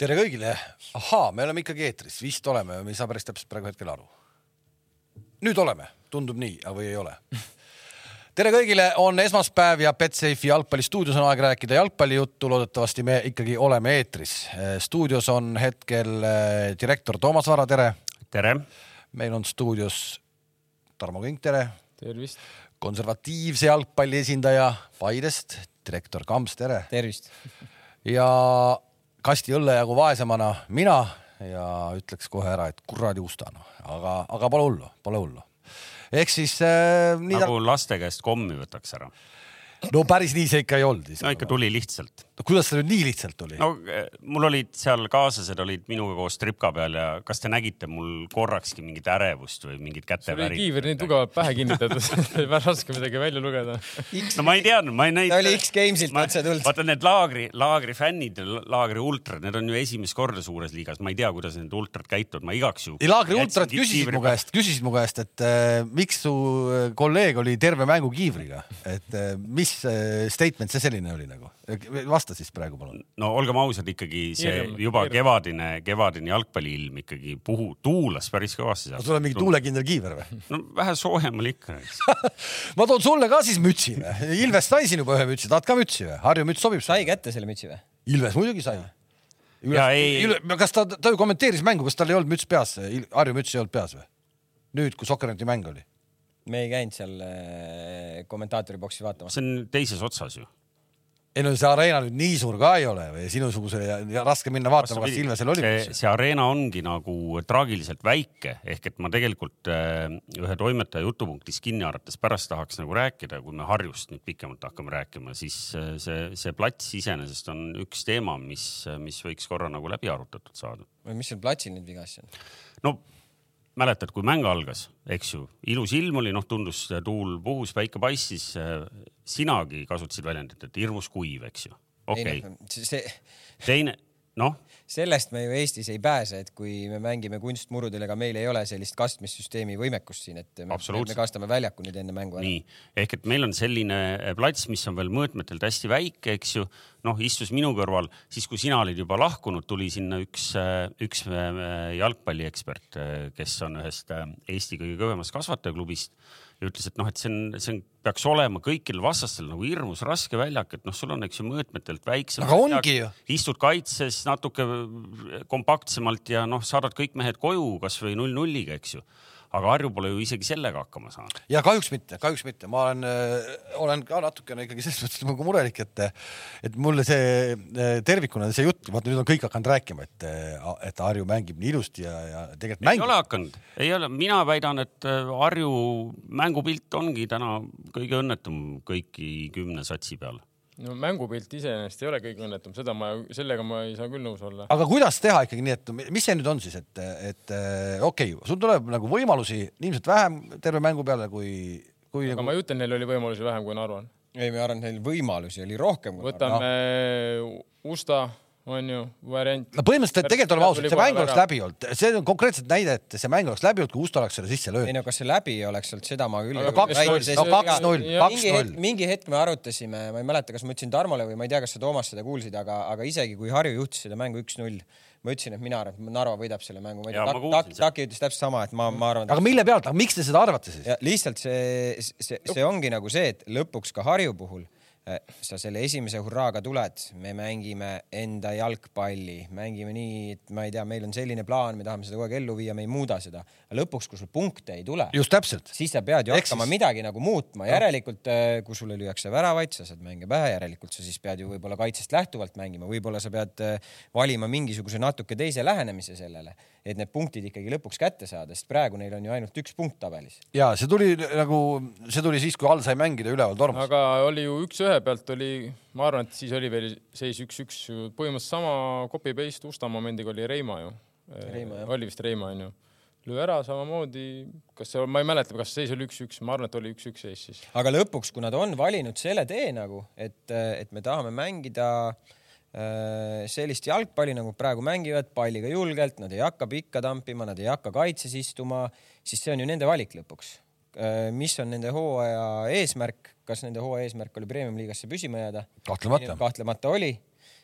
tere kõigile. ahaa, me oleme ikkagi eetris, vist oleme, me ei saa päris täpselt praegu hetkel aru. nüüd oleme, tundub nii, või ei ole? tere kõigile, on esmaspäev ja Betsafe'i jalgpallistuudios on aeg rääkida jalgpallijuttu. loodetavasti me ikkagi oleme eetris. stuudios on hetkel eh, direktor Toomas Vara, tere. tere. meil on stuudios Tarmo Kink, tere. tervist. konservatiivse jalgpalli esindaja Paidest, direktor Kamps, tere. tervist. ja kasti õllejagu vaesemana mina ja ütleks kohe ära, et kuradi usta noh, aga, aga pole hullu, pole hullu. ehk siis äh,. nagu ta... laste käest kommi võtaks ära no päris nii see ikka ei olnud. no ikka tuli lihtsalt. No kuidas see nüüd nii lihtsalt tuli? no eh, mul olid seal kaaslased olid minuga koos tripka peal ja kas te nägite mul korrakski mingit ärevust või mingit käteväri? kiiver nii tugevalt pähe kinnitatud väga raske midagi välja lugeda. no ma ei teadnud, ma ei näinud. ta oli X-Gamesilt otse tulnud. vaata need laagri, laagri fännid, laagri ultrad, need on ju esimest korda suures liigas, ma ei tea, kuidas need ultrad käituvad, ma igaks juhuks. laagri ultrad küsisid mu käest, küsisid mu käest, et äh, miks su äh, kolleeg oli terve mängu kiivriga, et äh, mis mis äh, statement see selline oli nagu? vasta siis praegu palun. no olgem ausad, ikkagi see Hirm, juba hirm. kevadine, kevadine jalgpalliilm ikkagi puhu, tuulas päris kõvasti. sul on mingi tuulekindel kiiver või? no vähe soojem oli ikka ma toon sulle ka siis mütsi või? Ilvest sai siin juba ühe mütsi, tahad ka mütsi või? Harju müts sobib sai kätte selle mütsi või? Ilves muidugi sai. kas ta, ta ju kommenteeris mängu, kas tal ei olnud müts peas, Harju müts ei olnud peas või? nüüd, kui Sokkerneti mäng oli me ei käinud seal äh, kommentaatori boksi vaatamas. see on teises otsas ju. Ei no see areena nüüd nii suur ka ei ole või sinusuguse ja, ja raske minna vaatama, kas Ilvesel oli. see, see areena ongi nagu traagiliselt väike, ehk et ma tegelikult äh, ühe toimetaja jutupunktis kinni haarates pärast tahaks nagu rääkida, kui me Harjust nüüd pikemalt hakkame rääkima, siis äh, see, see plats iseenesest on üks teema, mis, mis võiks korra nagu läbi arutatud saada. mis seal platsil nüüd viga siis on? no mäletad, kui mäng algas, eks ju, ilus ilm oli, noh, tundus, tuul puhus, päike paistis. Sinagi kasutasid väljendit, et hirmus kuiv, eks ju. okei okay.. see. teine, noh sellest me ju Eestis ei pääse, et kui me mängime kunstmurudel, ega meil ei ole sellist kastmissüsteemi võimekust siin, et me, me kastame väljaku nüüd enne mängu ära. nii, ehk et meil on selline eh, plats, mis on veel mõõtmetelt hästi väike, eks ju. noh, istus minu kõrval, siis kui sina olid juba lahkunud, tuli sinna üks, eh, üks eh, jalgpalliekspert, kes on ühest Eesti kõige kõvemast kasvatajaklubist ja ütles, et noh, et see on, see on, peaks olema kõikidel vastastel nagu hirmus raske väljak, et noh, sul on, eks ju, mõõtmetelt väiksem. aga ongi ju. istud kaitses natuke kompaktsemalt ja noh, saadad kõik mehed koju kasvõi null nulliga, eks ju aga Harju pole ju isegi sellega hakkama saanud. ja kahjuks mitte, kahjuks mitte, ma olen äh,, olen ka natukene ikkagi selles mõttes nagu murelik, et, et mulle see äh, tervikuna see jutt, vaata nüüd on kõik hakanud rääkima, et, äh, et Harju mängib nii ilusti ja, ja tegelikult mängib. ei ole hakanud, ei ole, mina väidan, et äh, Harju mängupilt ongi täna kõige õnnetum kõiki kümne satsi peal no mängupilt iseenesest ei ole kõige õnnetum, seda ma, sellega ma ei saa küll nõus olla. aga kuidas teha ikkagi nii, et mis see nüüd on siis, et, et okei okay,, sul tuleb nagu võimalusi ilmselt vähem terve mängu peale kui, kui. aga nagu... ma ei ütle, neil oli võimalusi vähem, kui Narval. ei, ma arvan, et neil võimalusi oli rohkem. võtame no. Usta on ju variant. no põhimõtteliselt tegelikult oleme ausad, see mäng oleks läbi olnud, see on konkreetselt näide, et see mäng oleks läbi olnud, kui Usto oleks selle sisse löönud. ei no kas see läbi oleks olnud, seda ma küll. kaks-null, no kaks-null, kaks-null. mingi hetk me arutasime, ma ei mäleta, kas ma ütlesin Tarmole või ma ei tea, kas sa Toomas seda kuulsid, aga, aga isegi kui Harju juhtis seda mängu üks-null, ma ütlesin, et mina arvan, et Narva võidab selle mängu. Taki ütles täpselt sama, et ma, ma arvan. aga mille pealt, aga miks te seda arvate siis? lihtsalt see, see, see ongi nagu see, et lõpuks ka Harju puhul sa selle esimese hurraaga tuled, me mängime enda jalgpalli, mängime nii, et ma ei tea, meil on selline plaan, me tahame seda kogu aeg ellu viia, me ei muuda seda. lõpuks, kui sul punkte ei tule, just täpselt, siis sa pead ju Eks hakkama siis... midagi nagu muutma, järelikult äh, kui sulle lüüakse väravaid, sa saad mänge pähe, järelikult sa siis pead ju võib-olla kaitsest lähtuvalt mängima, võib-olla sa pead äh, valima mingisuguse natuke teise lähenemise sellele, et need punktid ikkagi lõpuks kätte saada, sest praegu neil on ju ainult üks punkt tabelis. ja see tuli nagu, see tuli siis, kui all sai mängida üleval tormas. aga oli ju üks-ühe ühe pealt oli, ma arvan, et siis oli veel seis üks-üks, põhimõtteliselt sama copy-paste Usta momendiga oli Reima ju. oli vist Reima onju löö ära samamoodi, kas see, ma ei mäleta, kas seis oli üks-üks, ma arvan, et oli üks-üks seis siis. aga lõpuks, kui nad on valinud selle tee nagu, et, et me tahame mängida äh, sellist jalgpalli, nagu praegu mängivad, palliga julgelt, nad ei hakka pikka tampima, nad ei hakka kaitses istuma, siis see on ju nende valik lõpuks äh, mis on nende hooaja eesmärk, kas nende hooaja eesmärk oli premium-liigasse püsima jääda? kahtlemata. kahtlemata oli.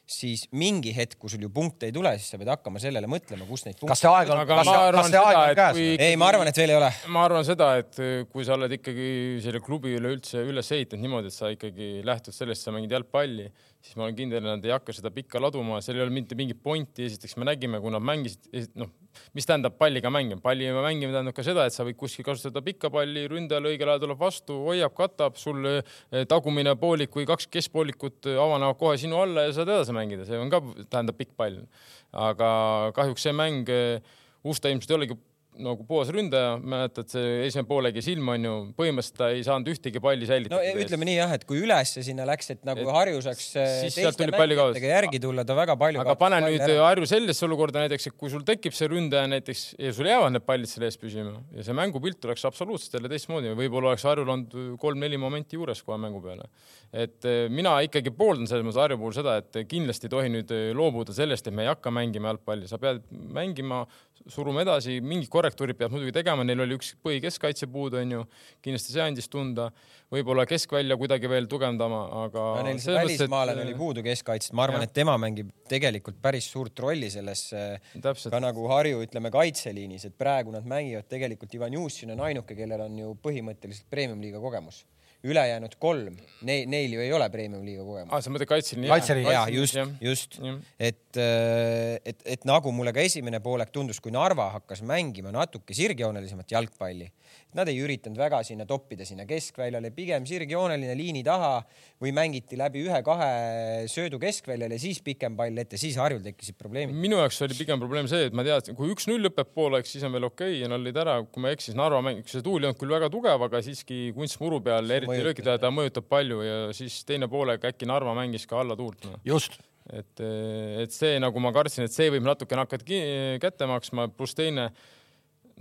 siis mingi hetk, kui sul ju punkte ei tule, siis sa pead hakkama sellele mõtlema, kus neid punkte. kas see aeg on, kas, kas see aeg on et käes ei, ma arvan, et veel ei ole. ma arvan seda, et äh, kui sa oled ikkagi selle klubi üleüldse üles ehitanud niimoodi, et sa ikkagi lähtud sellest, sa mängid jalgpalli, siis ma olen kindel, nad ei hakka seda pikka laduma, seal ei ole mitte mingit pointi. esiteks me nägime, kui nad mängisid, noh, mis tähendab palliga mängima, palliga mängimine tähendab ka seda, et sa võid kuskil kasutada pikka palli, ründajal õigel ajal tuleb vastu, hoiab, katab, sul eh, tagumine poolik või kaks keskpoolikut eh, avanevad kohe sinu alla ja saad edasi mängida, see on ka, tähendab pikk pall. aga kahjuks see mäng, Usta ilmselt ei olegi nagu puhas ründaja, mäletad, see esimene pool jäi silma, onju, põhimõtteliselt ta ei saanud ühtegi palli no säilitada. ütleme nii jah, et kui ülesse sinna läks, et nagu Harju saaks äh, teiste mängijatega järgi tulla, ta väga palju. aga pane nüüd Harju sellisesse olukorda näiteks, et kui sul tekib see ründaja näiteks ja sul jäävad need pallid selle ees püsima ja see mängupilt oleks absoluutselt jälle teistmoodi, võib-olla oleks Harjul olnud kolm-neli momenti juures kohe mängu peale. Et eh, mina ikkagi pooldan selles mõttes Harju puhul seda, et kindlasti ei tohi nüüd eh, loobuda sellest, et me ei hakka mängima jalgpalli, sa pead mängima, suruma edasi, mingid korrektuurid pead muidugi tegema, neil oli üks põhikeskkaitse puudu, onju, kindlasti see andis tunda, võib-olla keskvälja kuidagi veel tugevdama, aga no, neil see välismaalane oli puudu keskkaitset, ma arvan, et tema mängib tegelikult päris suurt rolli selles Täpselt. ka nagu Harju, ütleme kaitseliinis, et praegu nad mängivad tegelikult Ivan Jussin on ainuke, kellel on ju põhimõtteliselt premium-liiga kogemus. Ülejäänud kolm, neil, neil ju ei ole premium-liiga kogemust. aa, sa mõtled kaitseliini? Kaitseliini, ja just, just, et, et, et nagu mulle ka esimene poolek tundus, kui Narva hakkas mängima natuke sirgjoonelisemat jalgpalli, nad ei üritanud väga sinna toppida sinna keskväljale, pigem sirgjooneline liini taha või mängiti läbi ühe-kahe söödu keskväljale, siis pikem pall ette, siis Harjul tekkisid probleemid. minu jaoks oli pigem probleem see, et ma teadsin, kui üks-null lõpeb pooleks, siis on veel okei okay, ja nad olid ära, kui ma ei eksi, siis Narva mäng, see tuul ei olnud küll väga tugev, aga siiski kunstmuru peal eriti mõjutab. löökida ta mõjutab palju ja siis teine poolek äkki Narva mängis ka alla tuult no. just, et, et see nagu ma kartsin, et see võib natukene hakata kätte maksma, pluss teine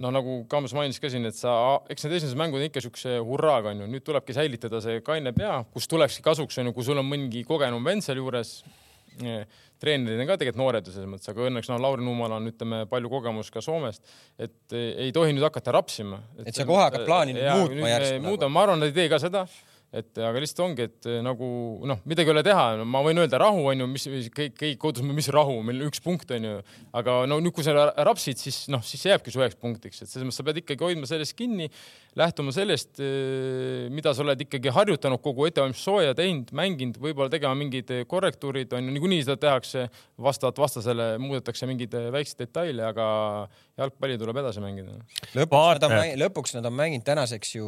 no nagu Kams mainis ka siin, et sa, eks need esimesed mängud on ikka siukse hurraaga onju, nüüd tulebki säilitada see kaine pea, kus tulekski kasuks onju, kui sul on mõnigi kogenum vend sealjuures. treenerid on ka tegelikult noored ju selles mõttes, aga õnneks noh, Lauri Nuumal on, ütleme, palju kogemust ka Soomest, et ei tohi nüüd hakata rapsima. Et sa kohe hakkad plaani nüüd muutma järsku nagu. muudame, ma arvan, nad ei tee ka seda et aga lihtsalt ongi, et eh, nagu noh, midagi ei ole teha. Ma võin öelda rahu on ju, mis kõik, kõik kodus, mis rahu, meil üks punkt on ju, aga no nüüd, kui sa ra- rapsid, siis noh, siis see jääbki su üheks punktiks, et selles mõttes sa pead ikkagi hoidma sellest kinni, lähtuma sellest, mida sa oled ikkagi harjutanud kogu ettevalmistuse sooja teinud, mänginud, võib-olla tegema mingid eh, korrektuurid on ju, niikuinii seda tehakse, vastavalt vastasele muudetakse mingeid eh, väikseid detaile, aga jalgpalli tuleb edasi mängida. lõpuks nad, on, lõpuks nad on mänginud tänaseks ju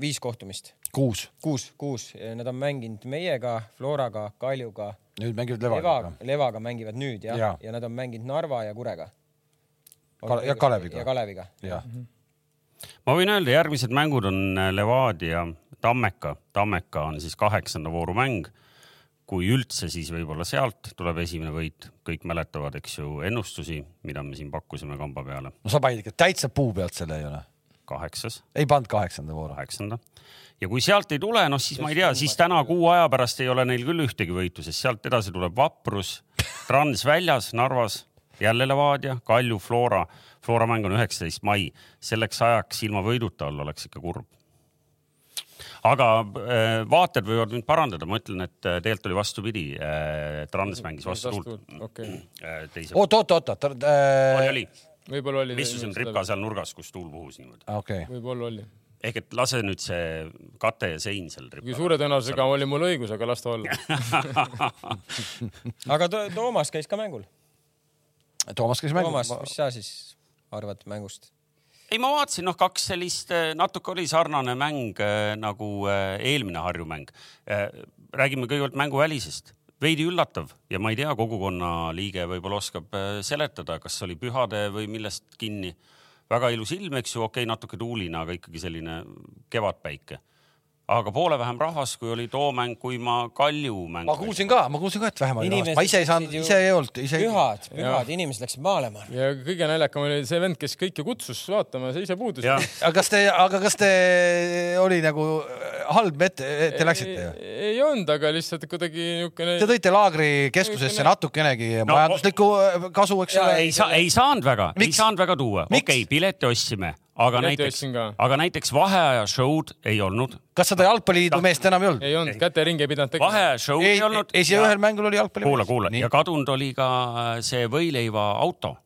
viis kohtumist, kuus, kuus, kuus, nad on mänginud meiega, Floraga, Kaljuga, nüüd mängivad Levaga Levaga., Levaga mängivad nüüd jah ja., ja nad on mänginud Narva ja Kurega. Ja Kaleviga. ja Kaleviga. jah, ma võin öelda, järgmised mängud on äh, Levadia, Tammeka, Tammeka on siis kaheksanda vooru mäng. kui üldse, siis võib-olla sealt tuleb esimene võit, kõik mäletavad, eks ju, ennustusi, mida me siin pakkusime kamba peale. no sa panid ikka täitsa puu pealt selle ei ole, kaheksas, ei pannud kaheksanda vooru. kaheksanda ja kui sealt ei tule, noh siis ma ei tea, siis täna kuu aja pärast ei ole neil küll ühtegi võitu, sest sealt edasi tuleb Vaprus, Trans väljas Narvas, jälle Levadia, Kalju, Flora. Flora mäng on üheksateist mai, selleks ajaks ilma võiduta olla oleks ikka kurb. aga äh, vaatajad võivad mind parandada, ma ütlen, et äh, tegelikult oli vastupidi äh,. Trans mängis vastu tuult teise. oot, oot, oot, oot, oli, oli, võib-olla oli. istusin ripa seal nurgas, kus tuul puhus niimoodi. okei, võib-olla oli. ehk et lase nüüd see kate ja sein seal suure tõenäosusega oli mul õigus, aga las ta olla. aga To- Toomas käis ka mängul. Toomas käis Toomas, mängus. mis sa siis arvad mängust? ei, ma vaatasin, noh, kaks sellist, natuke oli sarnane mäng äh, nagu äh, eelmine Harju mäng. räägime kõigepealt mänguvälisest, veidi üllatav ja ma ei tea, kogukonna liige võib-olla oskab seletada, kas oli pühade või millest kinni. väga ilus ilm, eks ju, okei okay,, natuke tuuline, aga ikkagi selline kevadpäike. Aga poole vähem rahvas, kui oli too mäng, kui ma Kalju mängu. ma kuulsin ka, ma kuulsin ka, et vähem oli rahvast, ma ise ei saanud, ise ei olnud, ise pühad, pühad, inimesed läksid maalema. ja kõige naljakam oli see vend, kes kõiki kutsus vaatama, see ise puudus. aga kas te, aga kas te oli nagu halb ette, te läksite ju? ei olnud, aga lihtsalt kuidagi niisugune Te tõite laagrikeskusesse natukenegi No, majanduslikku äh, kasu, eks ole. ei saa, ei saanud väga, ei saanud väga tuua. Okei okay,, pileti ostsime, aga näiteks aga näiteks vaheaja show'd ei olnud. kas seda jalgpalliliidu meest enam ei olnud? ei olnud, käteringi ei pidanud tegema. vaheaja show ei, ei ei olnud. ei, see ühel mängul oli jalgpalli. kuula, kuula ja kadunud oli ka äh, see võileiva auto.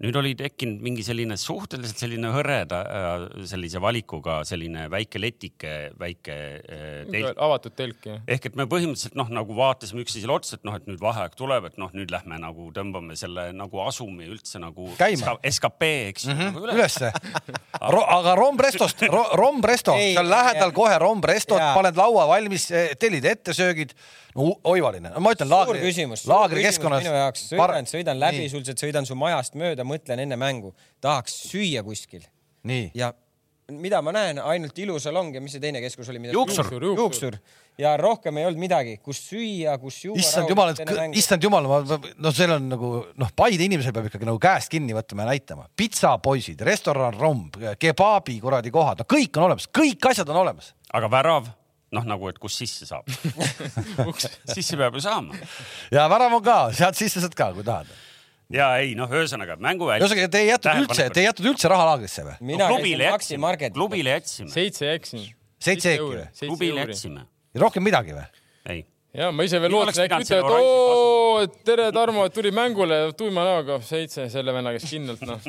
Nüüd oli tekkinud mingi selline suhteliselt selline hõreda äh, sellise valikuga selline väike letike, väike äh, telk. avatud telk jah. ehk et me põhimõtteliselt noh, nagu vaatasime üksteisele otsa, et noh, et nüüd vaheaeg tuleb, et noh, nüüd lähme nagu tõmbame selle nagu asumi üldse nagu Käima. SK SKP, eks ju mm -hmm., üles. ülesse. aga Rombrestost ro,, Rombresto, seal lähedal ei. kohe Rombrestot, paned laua valmis, tellid ettesöögid. no oivaline, ma ütlen laagri, küsimus. laagrikeskkonnas. minu jaoks, sõidan, sõidan läbi, sulgelt sõidan su majast mööda, mõtlen enne mängu, tahaks süüa kuskil nii, ja mida ma näen, ainult ilusalong ja mis see teine keskus oli? Juuksur. Juuksur. juuksur ja rohkem ei olnud midagi, kus süüa, kus juua. issand jumal, issand jumal, ma, no seal on nagu noh, Paide inimesel peab ikkagi nagu käest kinni võtma ja näitama. pitsapoisid, restoran Romb, kebaabi kuradi kohad, no kõik on olemas, kõik asjad on olemas. aga värav, noh nagu, et kus sisse saab sisse peab ju saama. ja värav on ka, sealt sisse saad ka, kui tahad. Ja ei noh, ühesõnaga mänguväli. ühesõnaga, te ei jätnud üldse, te ei jätnud üldse raha laagrisse või? mina klubile käisin Maxi klubile jätsime, seitse eksin. Seitse ekki või? klubile jätsime, rohkem midagi või? ei. ja ma ise veel lootsin, äkki ütlevad, oo, tere Tarmo, et tuli mängule tuima näoga, seitse selle venna käest kindlalt noh.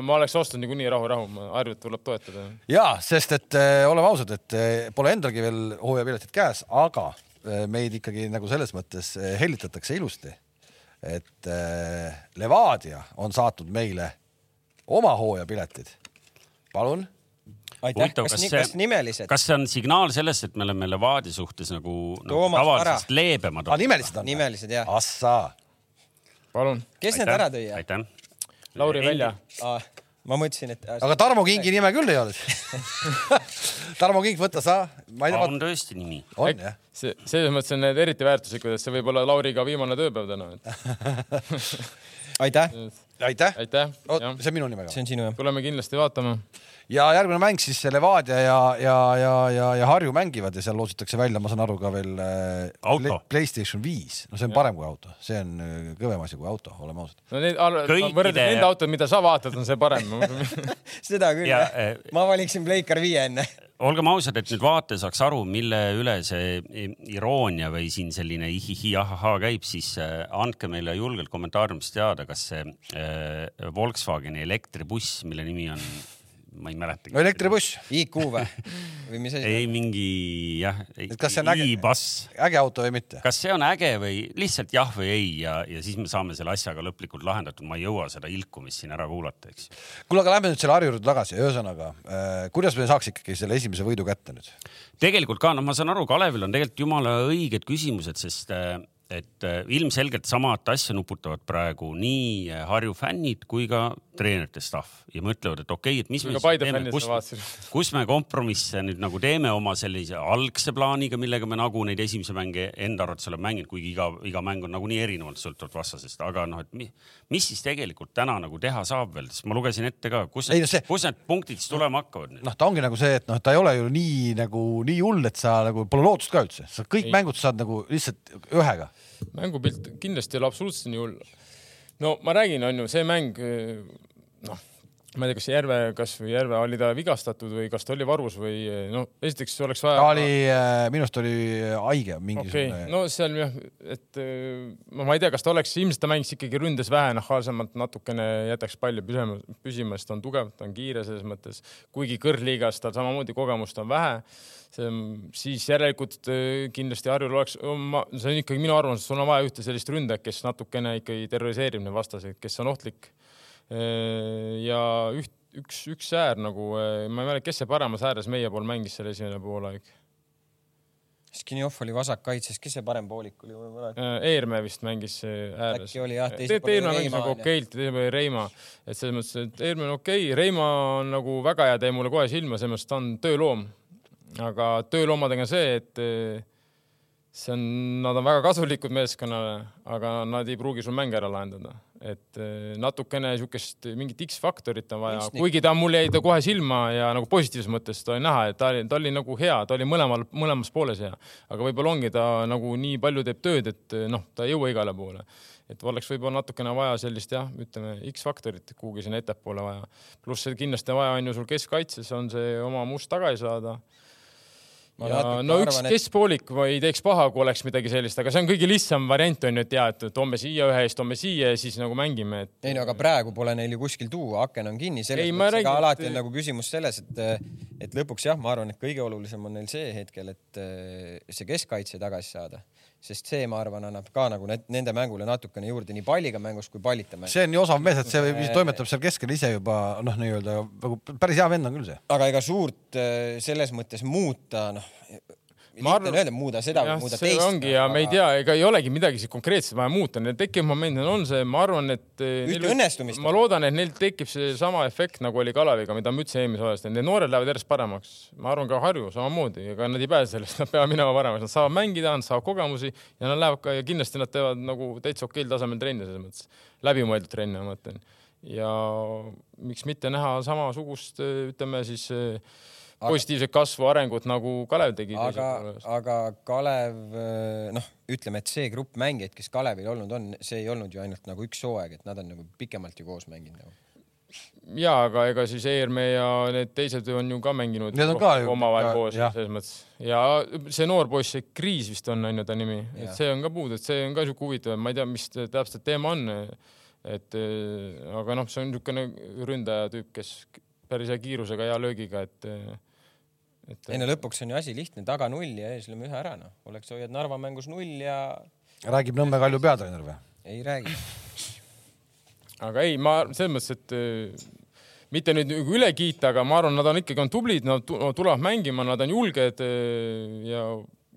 ma oleks ostnud niikuinii rahu-rahu, Harjut tuleb toetada. ja sest, et äh, oleme ausad, et äh, pole endalgi veel hooajapiletid käes, aga äh, meid ikkagi nagu selles mõttes äh, hellitatakse ilusti. Et äh, Levadia on saatnud meile oma hooajapiletid. palun. aitäh, huvitav, kas, kas see kas nimelised? kas see on signaal sellest, et me oleme Levadia suhtes nagu, nagu tavalisest leebemad aa, nimelised on? nimelised jah. Assaa. palun, kes need ära tõi? aitäh. Lauri välja. Ma mõtlesin, et. aga Tarmo Kingi nime küll ei ole Tarmo King, võta sa. ma ei tea, on tõesti nimi. on jah. see, selles mõttes on need eriti väärtuslikud, et see võib olla Lauriga viimane tööpäev täna. aitäh, aitäh. aitäh, see on minu nimi see. on sinu jah. tuleme kindlasti vaatama. ja järgmine mäng siis Levadia ja, ja, ja, ja, ja Harju mängivad ja seal loositakse välja, ma saan aru ka veel äh, Auto. Playstation viis, no see on parem kui auto, see on äh, kõvem asi kui auto, oleme ausad. no need, Kõikide- võrreldes nende autod, mida sa vaatad, on see parem. seda küll Ja, jah eh,. ma valiksin Pleikar viie enne. olgem ausad, et nüüd vaataja saaks aru, mille üle see iroonia või siin selline ihihi ahahaa käib, siis äh, andke meile julgelt kommentaariumis teada, kas see äh, Volkswageni elektribuss, mille nimi on, ma ei mäletagi no. elektribuss, IQ või? või mis asi? ei mingi jah, Et kas see on äge- äge auto või mitte? kas see on äge või lihtsalt jah või ei ja, ja siis me saame selle asjaga lõplikult lahendatud, ma ei jõua seda ilkumist siin ära kuulata, eks. kuule, aga lähme nüüd selle Harju juurde tagasi, ühesõnaga äh, kuidas me saaks ikkagi selle esimese võidu kätte nüüd? tegelikult ka, noh, ma saan aru, Kalevil on tegelikult jumala õiged küsimused, sest äh, et äh, ilmselgelt samat asja nuputavad praegu nii äh, Harju fännid kui ka treenerite staff ja mõtlevad, et okei okay,, et mis me teeme, kus kus me kompromisse nüüd nagu teeme oma sellise algse plaaniga, millega me nagu neid esimesi mänge enda arvates oleme mänginud, kuigi iga, iga mäng on nagunii erinevalt sõltuvalt vastasest, aga noh, et mi, mis siis tegelikult täna nagu teha saab veel, sest ma lugesin ette ka, kus see-, kus need punktid siis tulema hakkavad noh, ta ongi nagu see, et noh, ta ei ole ju nii nagu nii hull, et sa nagu pole lootust ka üldse, sa kõik ei. mängud saad nagu lihtsalt ühega. mängupilt kindlasti ei ole absoluutselt nii hull. No ma räägin, on ju, see mäng, noh, ma ei tea, kas Järve, kasvõi Järve oli ta vigastatud või kas ta oli varus või noh, esiteks oleks vaja. ta oli, minu arust oli haige okei mingisugune okay., no seal jah, et äh, ma ei tea, kas ta oleks, ilmselt ta mängis ikkagi ründes vähe nahaalsemalt, natukene jätaks palli püsima, püsima, sest ta on tugev, ta on kiire selles mõttes, kuigi kõrgliigas tal samamoodi kogemust on vähe, siis järelikult äh, kindlasti Harjul oleks, see on ikkagi minu arvamus, sul on vaja ühte sellist ründajat, kes natukene ikkagi terroriseerib neid vastaseid, kes on ohtlik. Ja üht, üks, üks äär nagu, ma ei mäleta, kes see paremas ääres meie pool mängis seal esimene poolaeg Skinjov oli vasakkaitses, kes see parem poolik oli? Äh, Eermäe vist mängis äh, ääres. Äkki oli jah, teisel pool oli mängis Reima, nagu okeilt, teisel pool oli Reima, et selles mõttes, et Eermäe on okei okay., Reima on nagu väga hea, jäi mulle kohe silma, selles mõttes ta on tööloom. aga tööloomadega on see, et see on, nad on väga kasulikud meeskonnale, aga nad ei pruugi sul mänge ära lahendada, et eh, natukene niisugust mingit X-faktorit on vaja, kuigi ta mul jäi ta kohe silma ja nagu positiivses mõttes ta oli näha, et ta oli, ta oli nagu hea, ta oli mõlemal, mõlemas pooles hea, aga võib-olla ongi ta nagu nii palju teeb tööd, et noh, ta ei jõua igale poole. Et oleks võib-olla natukene vaja sellist jah, ütleme X-faktorit kuhugi sinna ettepoole vaja. pluss kindlasti vaja on ju sul keskkaitses on see oma must tagasi saada ja no üks arvan, keskpoolik et... ei teeks paha, kui oleks midagi sellist, aga see on kõige lihtsam variant on ju, et ja, et toome siia ühe eest, toome siia ja siis nagu mängime et.... ei no aga praegu pole neil ju kuskil tuua, aken on kinni, selles mõttes räägin, alati on nagu küsimus selles, et, et lõpuks jah, ma arvan, et kõige olulisem on neil see hetkel, et see keskkaitse tagasi saada sest see, ma arvan, annab ka nagu nende mängule natukene juurde nii palliga mängus kui pallita mängus. see on nii osav mees, et see äh, toimetab seal keskel ise juba noh, nii-öelda nagu päris hea vend on küll see. aga ega suurt äh, selles mõttes muuta, noh ma arvan, öelda, muuda seda või muuda teist. ongi ja aga... me ei tea, ega ei olegi midagi konkreetset vaja muuta, neil tekkiv moment on see, ma arvan, et eh, ühte õnnestumist. ma loodan, et neil tekib seesama efekt nagu oli Kaleviga, mida ma ütlesin eelmises aastas, need noored lähevad järjest paremaks. ma arvan ka Harju samamoodi, ega nad ei pääse sellest, nad peavad minema paremaks, nad saavad mängida, nad saavad kogemusi ja nad lähevad ka ja kindlasti nad teevad nagu täitsa okeil tasemel trenni selles mõttes, läbimõeldud trenni ma mõtlen. ja miks mitte näha samasugust, ütleme siis äh, positiivset kasvu, arengut nagu Kalev tegi. aga, aga Kalev, noh, ütleme, et see grupp mängijaid, kes Kalevil olnud on, see ei olnud ju ainult nagu üks hooaeg, et nad on nagu pikemalt ju koos mänginud nagu ja aga ega siis Eerme ja need teised on ju ka mänginud omavahel koos selles mõttes ja see noor poiss, see Kriis vist on, on ju ta nimi, et see on ka puudu, et see on ka siuke huvitav, ma ei tea, mis täpselt teema on. et aga noh, see on niisugune ründaja tüüp, kes päris hea kiirusega, hea löögiga, et et ei no lõpuks on ju asi lihtne, taga null ja ees lööme ühe ära, noh. oleks, hoiad Narva mängus null ja. räägib Nõmme Kalju peatreener või? ei räägi. aga ei, ma selles mõttes, et äh, mitte nüüd nagu üle kiita, aga ma arvan, nad on ikkagi on tublid, nad tulevad mängima, nad on julged äh, ja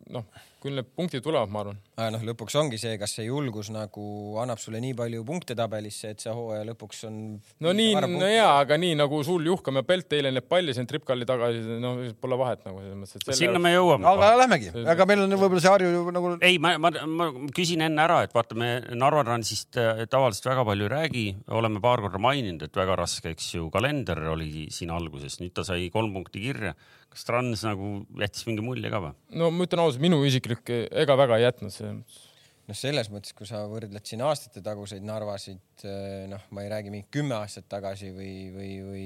noh küll need punktid tulevad, ma arvan. Aga noh, lõpuks ongi see, kas see julgus nagu annab sulle nii palju punkte tabelisse, et see hooaja lõpuks on. no nii, no jaa, aga nii nagu sul Juhkam ja Pelt eile need palli siin Tripkalli tagasi, no pole vahet nagu selles mõttes, et selle.... sinna me jõuame. aga lähmegi, aga meil on võib-olla see Harju nagu. ei, ma, ma, ma küsin enne ära, et vaata, me Narva Transist äh, tavaliselt väga palju ei räägi, oleme paar korda maininud, et väga raske, eks ju, kalender oli siin alguses, nüüd ta sai kolm punkti kirja kas Trans nagu jättis mingi mulje ka või? no ma ütlen ausalt, minu isiklik ega väga ei jätnud selles mõttes noh, selles mõttes, kui sa võrdled siin aastate taguseid Narvasid, eh, noh, ma ei räägi mingi kümme aastat tagasi või, või, või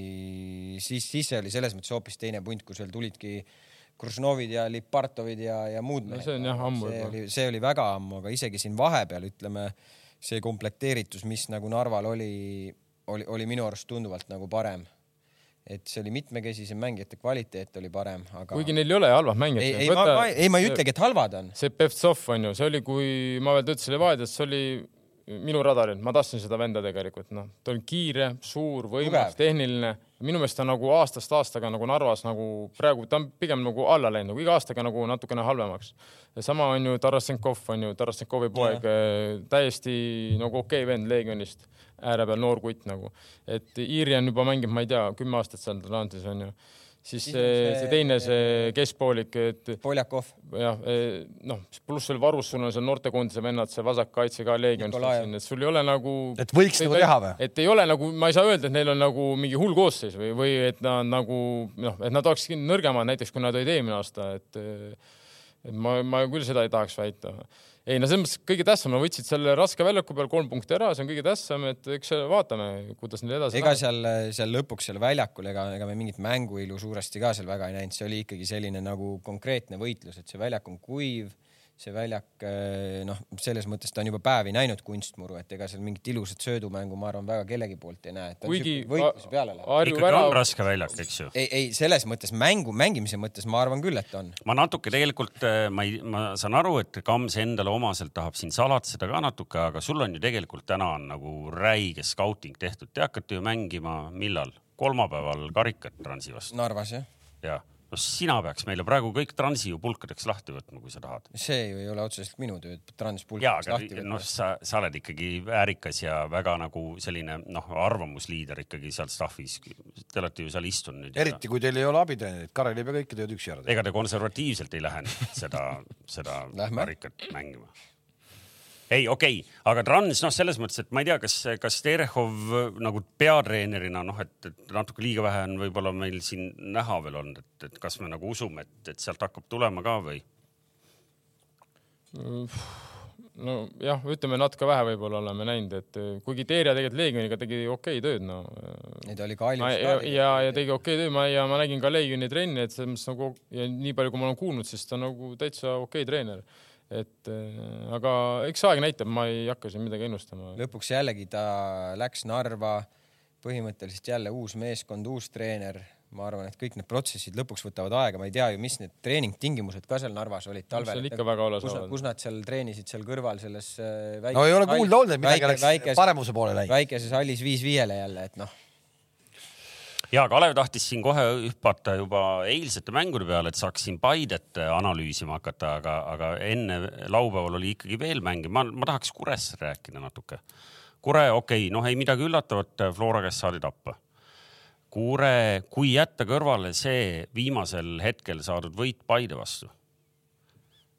siis, siis see oli selles mõttes hoopis teine punt, kus veel tulidki Kružnovid ja Lipartovid ja, ja muud mehed no,. see on jah ammu juba. see oli väga ammu, aga isegi siin vahepeal ütleme, see komplekteeritus, mis nagu Narval oli, oli, oli minu arust tunduvalt nagu parem et see oli mitmekesisem, mängijate kvaliteet oli parem, aga. kuigi neil ei ole halvad mängijad. ei, ei, Võta... ma, ma, ei, ma ei ütlegi, et halvad on. see Pevtsov on ju, see oli, kui ma veel töötasin Levadias, see oli minu radaril, ma tahtsin seda venda tegelikult, noh, ta on kiire, suur, võimas, tehniline. Minu meelest ta nagu aastast aastaga nagu Narvas nagu praegu ta on pigem nagu alla läinud, nagu iga aastaga nagu natukene halvemaks. sama on ju Tarasenkov on ju, Tarasenkovi poeg, täiesti nagu okei okay vend Leegionist ääre peal noor kutt nagu, et Iiri on juba mänginud, ma ei tea, kümme aastat seal Atlantis onju siis see, see teine, see keskpoolik, et. Poljakov. jah, e, noh, pluss veel varus sul on seal noortekoondise vennad, see vasakkaitse ka Leegionis, et sul ei ole nagu. et võiks nagu teha või? et ei ole nagu, ma ei saa öelda, et neil on nagu mingi hull koosseis või, või et nad nagu noh, et nad oleksid nõrgemad näiteks, kui nad olid eelmine aasta, et. Et ma, ma küll seda ei tahaks väita ei no selles mõttes kõige tähtsam, nad võtsid selle raske väljaku peal kolm punkti ära, see on kõige tähtsam, et eks vaatame, kuidas neil edasi ega läheb. seal, seal lõpuks seal väljakul, ega, ega me mingit mänguilu suuresti ka seal väga ei näinud, see oli ikkagi selline nagu konkreetne võitlus, et see väljak on kuiv see väljak eh, noh, selles mõttes ta on juba päevi näinud kunstmuru, et ega seal mingit ilusat söödumängu, ma arvan, väga kellegi poolt ei näe. kuigi ikkagi värav... on raske väljak, eks ju. ei, ei selles mõttes mängu, mängimise mõttes ma arvan küll, et on. ma natuke tegelikult, eh, ma ei, ma saan aru, et Kams endale omaselt tahab siin salatseda ka natuke, aga sul on ju tegelikult täna on nagu räige skauting tehtud, te hakkate ju mängima millal? kolmapäeval karikat Transi vastu. Narvas jah. jah no sina peaks meile praegu kõik transi ju pulkadeks lahti võtma, kui sa tahad. see ju ei ole otseselt minu töö, ja, transpulkadeks aga lahti noh, võtma. sa, sa oled ikkagi väärikas ja väga nagu selline noh, arvamusliider ikkagi seal staff'is. Te olete ju seal istunud nüüd. eriti kui teil ei ole abitreenerit, Karel ei pea kõike tööd üksi ära tegema. ega te konservatiivselt ei lähe seda, seda karikat mängima? Ei, okei okay., aga Trans, noh, selles mõttes, et ma ei tea, kas, kas Terehov nagu peatreenerina, noh, et, et natuke liiga vähe on võib-olla meil siin näha veel olnud, et, et kas me nagu usume, et, et sealt hakkab tulema ka või? nojah, ütleme natuke vähe võib-olla oleme näinud, et eh, kuigi Teeria tegelikult Leegioniga tegi okei tööd, no. Neid oli ka Ma, Aljus ja, ka. ja, ja tegi okei tööd, ma ja ma nägin ka Leegioni trenni, et selles mõttes nagu ja nii palju, kui ma olen kuulnud, siis ta nagu täitsa okei treener. Et äh, aga eks aeg näitab, ma ei hakka siin midagi ennustama. lõpuks jällegi ta läks Narva, põhimõtteliselt jälle uus meeskond, uus treener. ma arvan, et kõik need protsessid lõpuks võtavad aega, ma ei tea ju, mis need treeningtingimused ka seal Narvas olid talvel. seal ikka väga kus, saavad. kus nad seal treenisid seal kõrval selles äh, väike, no ei ole kuulda olnud, et midagi väike- oleks paremuse poole läinud. väikeses hallis viis viiele jälle, et noh, ja Kalev tahtis siin kohe hüpata juba eilsete mängude peale, et saaks siin Paidet analüüsima hakata, aga, aga enne laupäeval oli ikkagi veel mänge. ma, ma tahaks Kurest rääkida natuke. Kure, okei okay,, noh, ei midagi üllatavat, Flora käest saadi tappa. Kure, kui jätta kõrvale see viimasel hetkel saadud võit Paide vastu,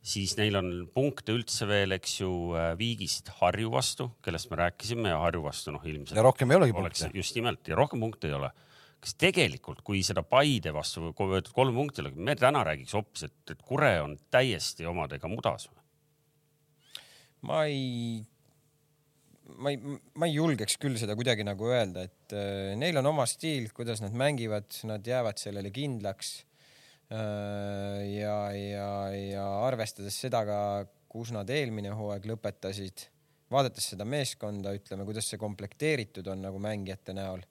siis neil on punkte üldse veel, eks ju, Viigist Harju vastu, kellest me rääkisime ja Harju vastu, noh, ilmselt ja rohkem ei olegi punkte. just nimelt ja rohkem punkte ei ole. Kas tegelikult, kui seda Paide vastu võetud kolm punkti oleks, me täna räägiks hoopis, et, et Kure on täiesti omadega mudas või? ma ei, ma ei, ma ei julgeks küll seda kuidagi nagu öelda, et äh, neil on oma stiil, kuidas nad mängivad, nad jäävad sellele kindlaks äh,. ja, ja, ja arvestades seda ka, kus nad eelmine hooaeg lõpetasid, vaadates seda meeskonda, ütleme, kuidas see komplekteeritud on nagu mängijate näol,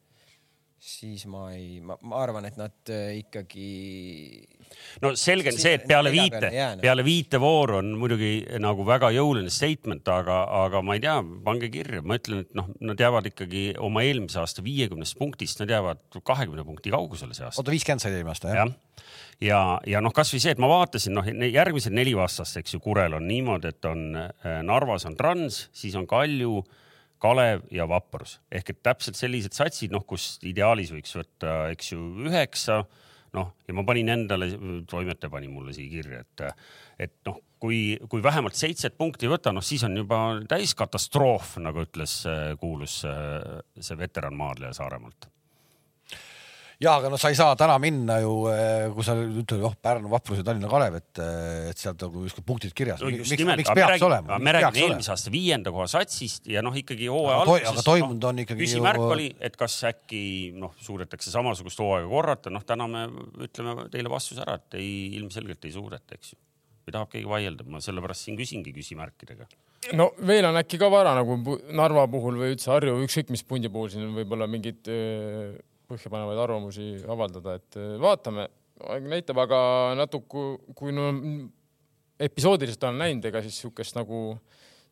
siis ma ei, ma, ma arvan, et nad äh, ikkagi no selge on see, et peale viite peale viite vooru on muidugi nagu väga jõuline statement, aga, aga ma ei tea, pange kirja, ma ütlen, et noh, nad jäävad ikkagi oma eelmise aasta viiekümnest punktist, nad jäävad kahekümne punkti kaugusele see aasta. oota, viiskümmend sai eelmine aasta jah ja.? ja, ja noh, kasvõi see, et ma vaatasin, noh, järgmised neli vastast, eks ju, Kurel on niimoodi, et on äh, Narvas on Trans, siis on Kalju, Kalev ja Vaprus ehk et täpselt sellised satsid, noh, kus ideaalis võiks võtta, eks ju, üheksa, noh, ja ma panin endale, toimetaja pani mulle siia kirja, et, et noh, kui, kui vähemalt seitset punkti ei võta, noh siis on juba täis katastroof, nagu ütles kuulus see veteranmaadleja Saaremaalt. Ja aga noh, sa ei saa täna minna ju, kui sa ütled, oh Pärnu Vaprus ja Tallinna Kalev, et, et sealt nagu justkui punktid kirjas. no miks, miks peaks räägime, olema? me räägime eelmise aasta viienda koha satsist ja noh, ikkagi hooaja alguses. aga toimunud on ikkagi küsimärk ju- oli, et kas äkki noh, suudetakse samasugust hooaega korrata, noh täna me ütleme teile vastuse ära, et ei, ilmselgelt ei suudeta, eks ju. või tahab keegi vaielda, ma sellepärast siin küsingi küsimärkidega. no veel on äkki ka vara nagu Narva puhul või üldse Harju, ükskõik mis pundi puhul siin on võib-olla mingeid öö, põhjapanevaid arvamusi avaldada, et öö, vaatame, aeg näitab, aga natuke, kui no episoodiliselt olen näinud, ega siis niisugust nagu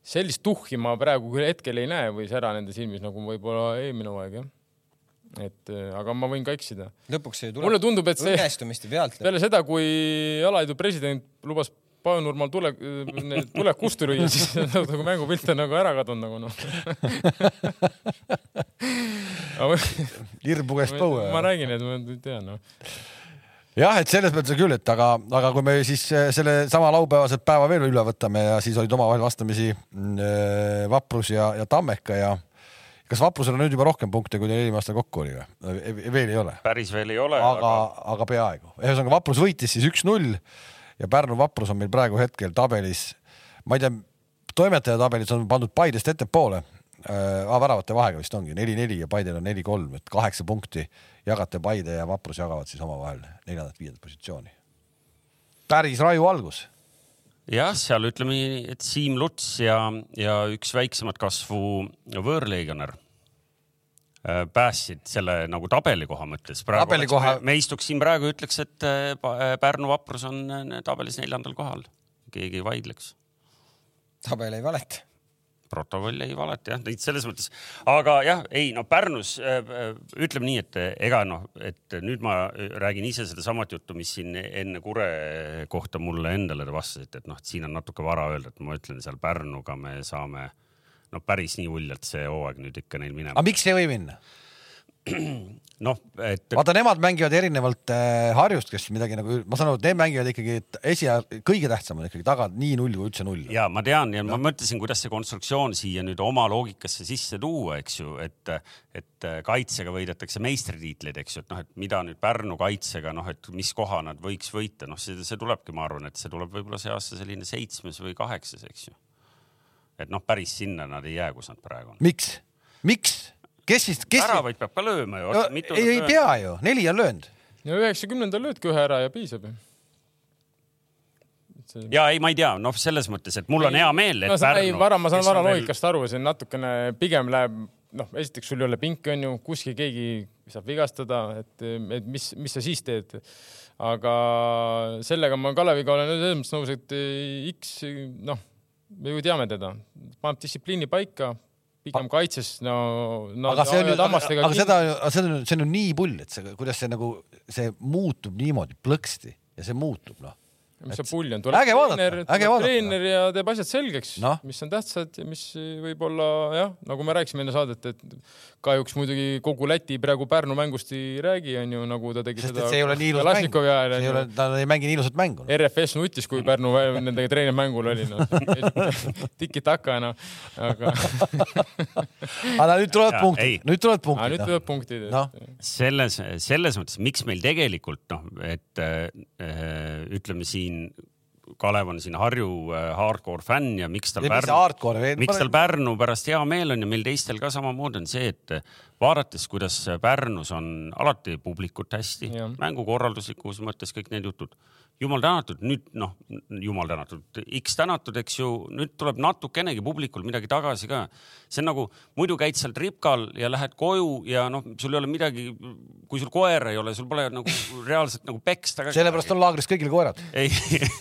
sellist tuhhi ma praegu küll hetkel ei näe või sära nende silmis nagu võib-olla eelmine hooaeg jah. et öö, aga ma võin ka eksida. lõpuks see ju mulle tuleb tundub, et see õnnestumiste pealt. peale seda, kui alaliidu president lubas Paunurmal tule, tule kustu lüüa, siis nagu mängupilt on nagu ära kadunud nagu noh. hirm puges põue. ma räägin, et ma tean noh. jah, et selles mõttes küll, et aga, aga kui me siis äh, selle sama laupäevaselt päeva veel üle võtame ja siis olid omavahel vastamisi mm, Vaprus ja, ja Tammeka ja kas Vaprusel on nüüd juba rohkem punkte, kui neil eelmine aasta kokku oli või? veel ei ole, päris veel ei ole, aga, aga peaaegu. ühesõnaga Vaprus võitis siis üks-null ja Pärnu Vaprus on meil praegu hetkel tabelis, ma ei tea, toimetaja tabelis on pandud Paidest ettepoole äh,. väravate vahega vist ongi neli-neli ja Paidel on neli-kolm, et kaheksa punkti jagate Paide ja Vaprus jagavad siis omavahel neljandat-viiendat positsiooni. päris raju algus. jah, seal ütleme nii, et Siim Luts ja, ja üks väiksemat kasvu võõrleegionär äh, päästsid selle nagu tabelikoha mõttes. Tabelikoha- me istuks siin praegu, ütleks, et äh, Pa- Pärnu Vaprus on äh, tabelis neljandal kohal, keegi ei vaidleks. tabel ei valeta. Protokoll ei valeta jah, selles mõttes, aga jah, ei no Pärnus äh, äh, ütleme nii, et ega noh, et nüüd ma räägin ise sedasamat juttu, mis siin enne Kure kohta mulle endale te vastasite, et noh, et siin on natuke vara öelda, et ma ütlen seal Pärnuga me saame no päris nii uljalt see hooaeg nüüd ikka neil minema. aga miks ei või minna? noh, et. vaata, nemad mängivad erinevalt äh, Harjust, kes midagi nagu, ma saan aru, et need mängivad ikkagi esia, kõige tähtsam on ikkagi taga nii null kui üldse null. ja ma tean ja no. ma mõtlesin, kuidas see konstruktsioon siia nüüd oma loogikasse sisse tuua, eks ju, et, et kaitsega võidetakse meistritiitleid, eks ju, et noh, et mida nüüd Pärnu kaitsega, noh, et mis koha nad võiks võita, noh, see, see tulebki, ma arvan, et see tuleb võib-olla see aasta selline seitsmes või kaheksas, eks ju. et noh, päris sinna nad ei jää, kus nad praegu on. miks, miks? Kes siis, kes? väravaid peab ka lööma ju no,. ei, ei pea ju, neli on löönud. no üheksakümnendal löödki ühe ära ja piisab ju see.... ja ei, ma ei tea, noh, selles mõttes, et mul on hea meel, et no, Pärnu. ei, Vara, ma saan Vara loogikast aru, see natukene pigem läheb, noh, esiteks sul ei ole pinki, on ju, kuskil keegi saab vigastada, et, et mis, mis sa siis teed. aga sellega ma Kaleviga olen selles mõttes nõus, et X, noh, me ju teame teda, paneb distsipliini paika pigem kaitses, no, no. aga see on ju, aga, aga seda, see on, see on ju nii pull, et see, kuidas see nagu, see muutub niimoodi plõksti ja see muutub, noh mis see pull on, tuleb treener, tuleb treener ja teeb asjad selgeks no., mis on tähtsad ja mis võib-olla jah, nagu me rääkisime enne saadet, et kahjuks muidugi kogu Läti praegu Pärnu mängust ei räägi, onju, nagu ta tegi Sest seda. see ei ole nii ilus mäng, see ei ole, ta ei mängi nii ilusat mängu no.. RFS nutis, kui Pärnu nendega treenermängul oli, noh. Tiki-taka, noh, aga aga nüüd tulevad punktid, nüüd tulevad punktid. nüüd tulevad punktid. No.. selles, selles mõttes, miks meil tegelikult noh, et äh, ütleme siin siin Kalev on siin Harju äh, hardcore fänn ja miks tal Pärnu, miks tal Pärnu pärast hea meel on ja meil teistel ka samamoodi on see, et vaadates, kuidas Pärnus on alati publikut hästi, mängukorralduslikus mõttes kõik need jutud jumal tänatud, nüüd noh, jumal tänatud, X tänatud, eks ju, nüüd tuleb natukenegi publikul midagi tagasi ka. see on nagu muidu käid seal tripkal ja lähed koju ja noh, sul ei ole midagi, kui sul koera ei ole, sul pole nagu reaalselt nagu peksta sellepärast on laagris kõigil koerad. ei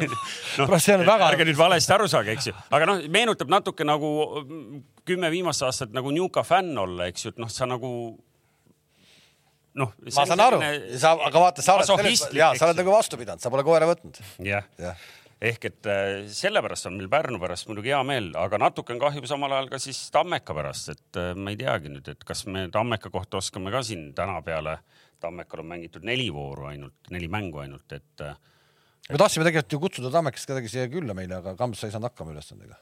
no, väga... ärge nüüd valesti aru saage, eks ju, aga noh, meenutab natuke nagu kümme viimast aastat nagu Newca fänn olla, eks ju, et noh, sa nagu noh. ma saan aru, sa, aga vaata, sa oled selles, ja sa oled nagu vastu pidanud, sa pole koera võtnud. jah ja. ehk et äh, sellepärast on meil Pärnu pärast muidugi hea meel, aga natuke on kahju samal ajal ka siis Tammeka pärast, et äh, ma ei teagi nüüd, et kas me Tammeka kohta oskame ka siin täna peale, Tammekal on mängitud neli vooru ainult, neli mängu ainult, et äh, me tahtsime tegelikult ju kutsuda Tammekast kedagi siia külla meile, aga Kams, sa ei saanud hakkama ülesandega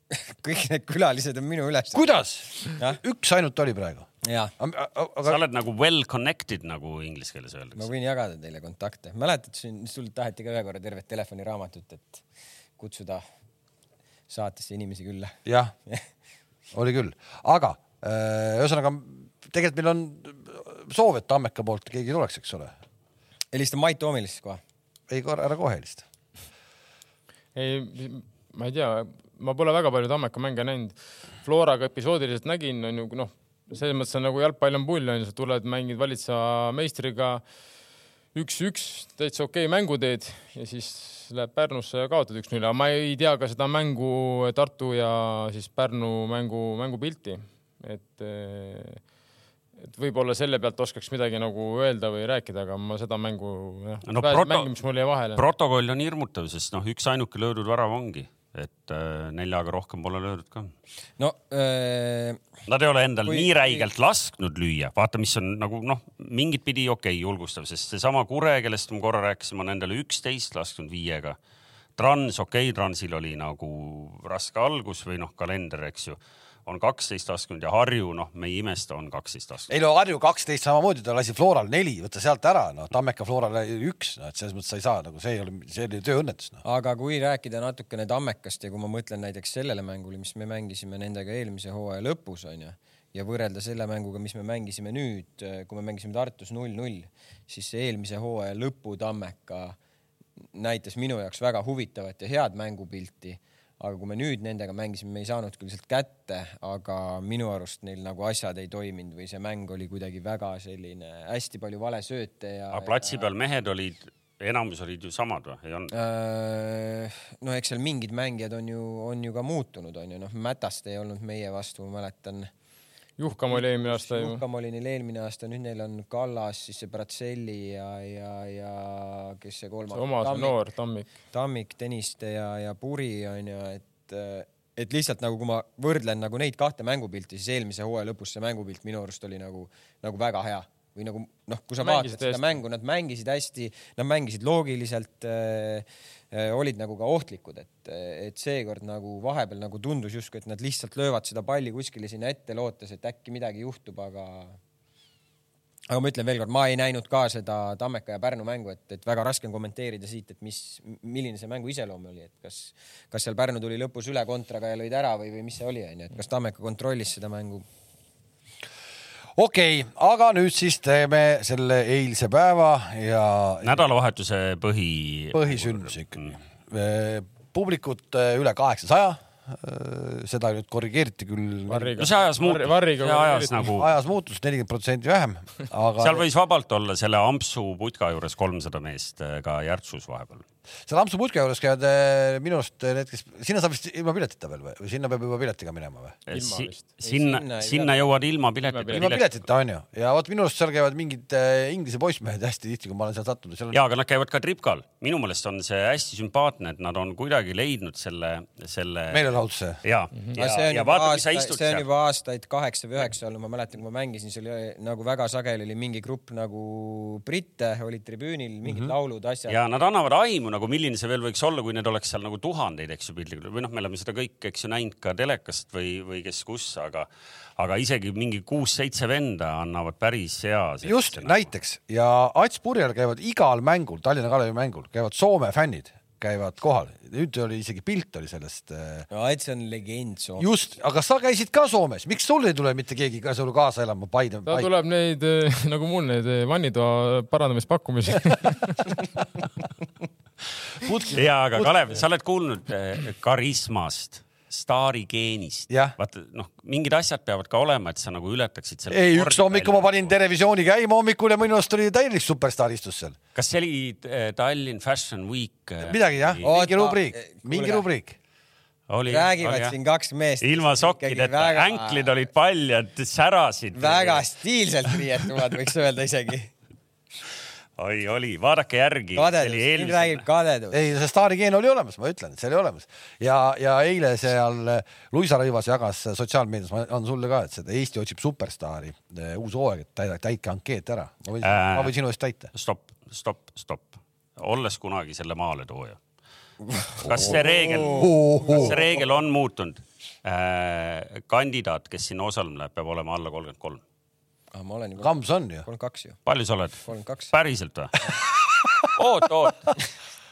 kõik need külalised on minu ülesanne. kuidas? üks ainult oli praegu. Aga... sa oled nagu well connected, nagu inglise keeles öeldakse. ma võin jagada teile kontakte. mäletad, sul taheti ka ühe korra tervet telefoniraamatut, et kutsuda saatesse inimesi külla. jah oli küll, aga äh, ühesõnaga tegelikult meil on soov, et Tammeka poolt keegi tuleks, eks ole. helista Mait Toomile siis kohe ei, ära kohe helista. ei, ma ei tea, ma pole väga palju Tammeka mänge näinud. Floraga episoodiliselt nägin, on ju, noh, selles mõttes on nagu jalgpall on pull, on ju, sa tuled, mängid valitseva meistriga üks-üks, täitsa okei okay, mängu teed ja siis läheb Pärnusse ja kaotad üks-null, aga ma ei tea ka seda mängu Tartu ja siis Pärnu mängu, mängupilti, et et võib-olla selle pealt oskaks midagi nagu öelda või rääkida, aga ma seda mängu, jah no, proto... mängimist mul jäi vahele. protokoll on hirmutav, sest noh, üksainuke löödud värav ongi, et äh, neljaga rohkem pole löödud ka. no äh... Nad ei ole endal kui... nii räigelt lasknud lüüa, vaata, mis on nagu noh, mingit pidi okei okay, julgustav, sest seesama Kure, kellest me korra rääkisime, on endale üksteist lasknud viiega. Trans, okei okay,, Transil oli nagu raske algus või noh, kalender, eks ju on kaksteist lasknud ja Harju, noh, me ei imesta, on kaksteist lasknud. ei no Harju kaksteist samamoodi, ta lasi Floral neli, võta sealt ära, noh, Tammeka Florale üks, noh, et selles mõttes sa ei saa nagu see ei ole, see oli tööõnnetus no.. aga kui rääkida natukene Tammekast ja kui ma mõtlen näiteks sellele mängule, mis me mängisime nendega eelmise hooaja lõpus onju ja võrrelda selle mänguga, mis me mängisime nüüd, kui me mängisime Tartus null-null, siis see eelmise hooaja lõpu Tammeka näitas minu jaoks väga huvitavat ja head mängupilti aga kui me nüüd nendega mängisime, me ei saanud küll sealt kätte, aga minu arust neil nagu asjad ei toiminud või see mäng oli kuidagi väga selline hästi palju valesööte ja. aga platsi peal mehed olid enamus olid ju samad või, ei olnud? Äh, no eks seal mingid mängijad on ju, on ju ka muutunud, on ju, noh, Mätast ei olnud meie vastu, ma mäletan. Juhkam oli eelmine aasta ju. Juhkam oli neil eelmine aasta, nüüd neil on Kallas, siis see Bratselli ja, ja, ja kes see kolmas. oma see noor Tammik. Tammik, Tõniste ja, ja Puri on ju, et, et lihtsalt nagu, kui ma võrdlen nagu neid kahte mängupilti, siis eelmise hooaja lõpus see mängupilt minu arust oli nagu, nagu väga hea või nagu noh, kui sa mängisid vaatad seda mängu, nad mängisid hästi, nad mängisid loogiliselt äh, olid nagu ka ohtlikud, et, et seekord nagu vahepeal nagu tundus justkui, et nad lihtsalt löövad seda palli kuskile sinna ette, lootes, et äkki midagi juhtub, aga aga ma ütlen veelkord, ma ei näinud ka seda Tammeka ja Pärnu mängu, et, et väga raske on kommenteerida siit, et mis, milline see mängu iseloom oli, et kas, kas seal Pärnu tuli lõpus üle kontraga ja lõid ära või, või mis see oli, onju, et kas Tammeka kontrollis seda mängu okei okay,, aga nüüd siis teeme selle eilse päeva ja. nädalavahetuse põhi. põhisündmus ikkagi mm.. publikut äh, üle kaheksasaja äh, seda nüüd korrigeeriti küll. no see ajas muutus, see ajas nagu. ajas muutus nelikümmend protsenti vähem, aga. seal võis vabalt olla selle ampsu putka juures kolmsada meest äh, ka Järtsus vahepeal seal Hampsu putka juures käivad eh, minu arust need, kes, sinna saab vist ilma piletita veel või, või sinna peab juba piletiga minema või? Si sinna, sinna, sinna jõuad ilma piletita. ilma piletita onju ja vot minu arust seal käivad mingid Inglise poissmehed hästi tihti, kui ma olen seal sattunud seal on.... ja, aga nad käivad ka tripkal. minu meelest on see hästi sümpaatne, et nad on kuidagi leidnud selle, selle. meelelahutuse. ja, mhm. ja, ja, ja vaata, mis sa istud seal. see on juba aastaid kaheksa või üheksa olnud, ma mäletan, kui ma mängisin, seal oli nagu väga sageli oli mingi grupp nagu britte olid tribüünil, mingid mm -hmm. laulud, asjad. ja nad annavad aimu nagu, milline see veel võiks olla, kui need oleks seal nagu tuhandeid, eks ju, piltlikult või noh, me oleme seda kõik, eks ju, näinud ka telekast või, või kes kus, aga, aga isegi mingi kuus-seitse venda annavad päris hea. just nagu. näiteks ja Ats Purjel käivad igal mängul, Tallinna Kalevi mängul käivad Soome fännid käivad kohal, nüüd oli isegi pilt oli sellest. Äh, no Ats on legend Soomes. just, aga sa käisid ka Soomes, miks sul ei tule mitte keegi ka sulle kaasa elama Paide? ta tuleb neid nagu mul neid vannitoa parandamispakkumisi ja, aga Kalev, sa oled kuulnud eh, karismast staarigeenist. vaata noh, mingid asjad peavad ka olema, et sa nagu ületaksid selle. ei, üks hommik, kui ma panin Terevisiooni käima hommikul ja minu arust oli täielik superstaar istus seal. kas see oli äh, Tallinn Fashion Week? Eh, midagi jah, mingi rubriik, mingi rubriik. Oli, räägivad oli, siin kaks meest. ilma sokkideta väga..., änklid olid paljad, särasid. väga stiilselt riietuvad, võiks öelda isegi oi, oli, vaadake järgi. kadedus, siin räägib kadedus. ei, see staarigeen oli olemas, ma ütlen, et see oli olemas ja, ja eile seal Luisa Rõivas jagas sotsiaalmeedias, ma annan sulle ka, et seda Eesti otsib superstaari, eh, uus hooaeg, et täida, täitke ankeet ära. ma võin äh,, ma võin sinu eest täita. stopp, stopp, stopp. olles kunagi selle maaletooja. kas see reegel, kas see reegel on muutunud äh,? kandidaat, kes sinna osalema läheb, peab olema alla kolmkümmend kolm ah,. ma olen juba. Kams on ju. kolmkümmend kaks ju. palju sa oled? kolmkümmend kaks. päriselt või oot, oot.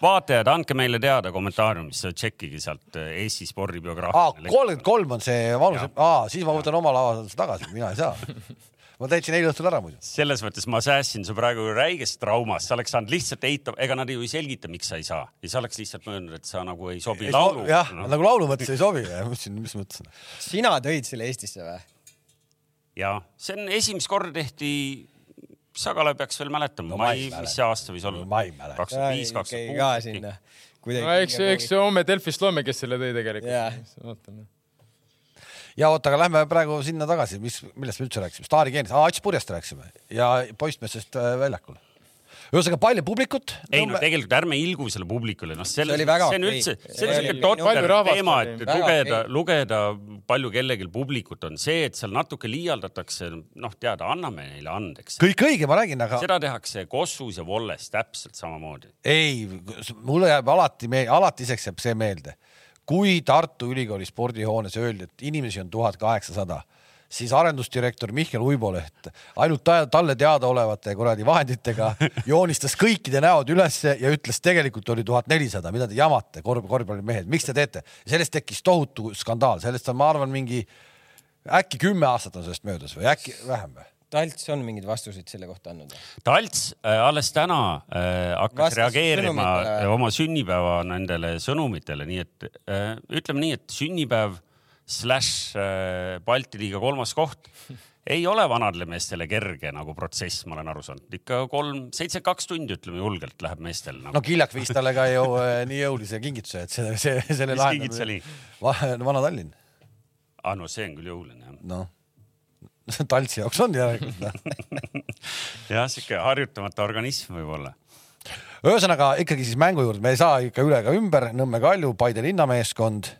vaatajad, andke meile teada kommentaariumis, tšekkige sealt äh, Eesti spordibiograafiline. kolmkümmend kolm on see vanus, siis ma võtan oma avalduse tagasi, mina ei saa ma täitsin eile õhtul ära muidu. selles mõttes ma säästsin su praegu räigest traumast, sa oleks saanud lihtsalt eitama, ega nad ju ei selgita, miks sa ei saa ja sa oleks lihtsalt mõelnud, et sa nagu ei sobi ei laulu. jah no., nagu laulu mõttes ei sobi mõtlesin, mis mõttes. sina tõid selle Eestisse või? Ja see on esimest korda tehti, Sagala peaks veel mäletama no,, ma ei, mis see aasta võis olla? ma ei mäleta. kakskümmend viis, kakskümmend kuus. no eks, eks homme Delfist loeme, kes selle tõi tegelikult. vaatame ja oota, aga lähme praegu sinna tagasi, mis, millest me üldse rääkisime, Staari geenist, Ats Purjest rääkisime. Ja poistmeestest äh, väljakul ühesõnaga palju publikut. ei no tegelikult ärme ilgu selle publikule, noh, selle, see, see on üldse, see on siuke totter teema, et lugeda, lugeda palju kellelgi publikut on see, et seal natuke liialdatakse, noh, tead, anname neile andeks. kõik õige, ma räägin, aga. seda tehakse Kossus ja Volles täpselt samamoodi. ei, mulle jääb alati, alatiseks jääb see meelde, kui Tartu Ülikooli spordihoones öeldi, et inimesi on tuhat kaheksasada siis arendusdirektor Mihkel Uiboleht ainult talle teadaolevate kuradi vahenditega joonistas kõikide näod ülesse ja ütles, tegelikult oli tuhat nelisada, mida te jamate, korv, korvpallimehed, miks te teete? sellest tekkis tohutu skandaal, sellest on, ma arvan, mingi äkki kümme aastat on sellest möödas või äkki vähem või? Talts on mingeid vastuseid selle kohta andnud? Talts äh, alles täna äh, hakkas Vastas reageerima oma sünnipäeva nendele sõnumitele, nii et äh, ütleme nii, et sünnipäev slaš äh, Balti liiga kolmas koht. Ei ole vanadele meestele kerge nagu protsess, ma olen aru saanud, ikka kolm, seitsekümmend kaks tundi, ütleme julgelt läheb meestel nagu.. no Kiljak viis talle ka ju äh, nii jõulise kingituse, et see, see, selle mis kingitus oli? Vana-Tallinn. aa, no see on küll jõuline jah. noh, Taltsi jaoks on järelikult jah, sihuke harjutamata organism võib-olla ühesõnaga ikkagi siis mängu juurde, me ei saa ikka üle ega ümber, Nõmme Kalju, Paide linnameeskond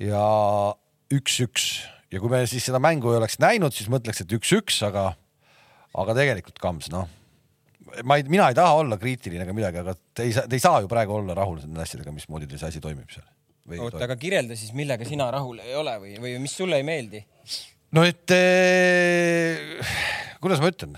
ja üks-üks ja kui me siis seda mängu ei oleks näinud, siis mõtleks, et üks-üks, aga, aga tegelikult Kams, noh, ma ei, mina ei taha olla kriitiline ega midagi, aga te ei saa, te ei saa ju praegu olla rahul nende asjadega, mismoodi teil see asi toimib seal. oota, aga kirjelda siis, millega sina rahul ei ole või, või mis sulle ei meeldi? no et eh, kuidas ma ütlen,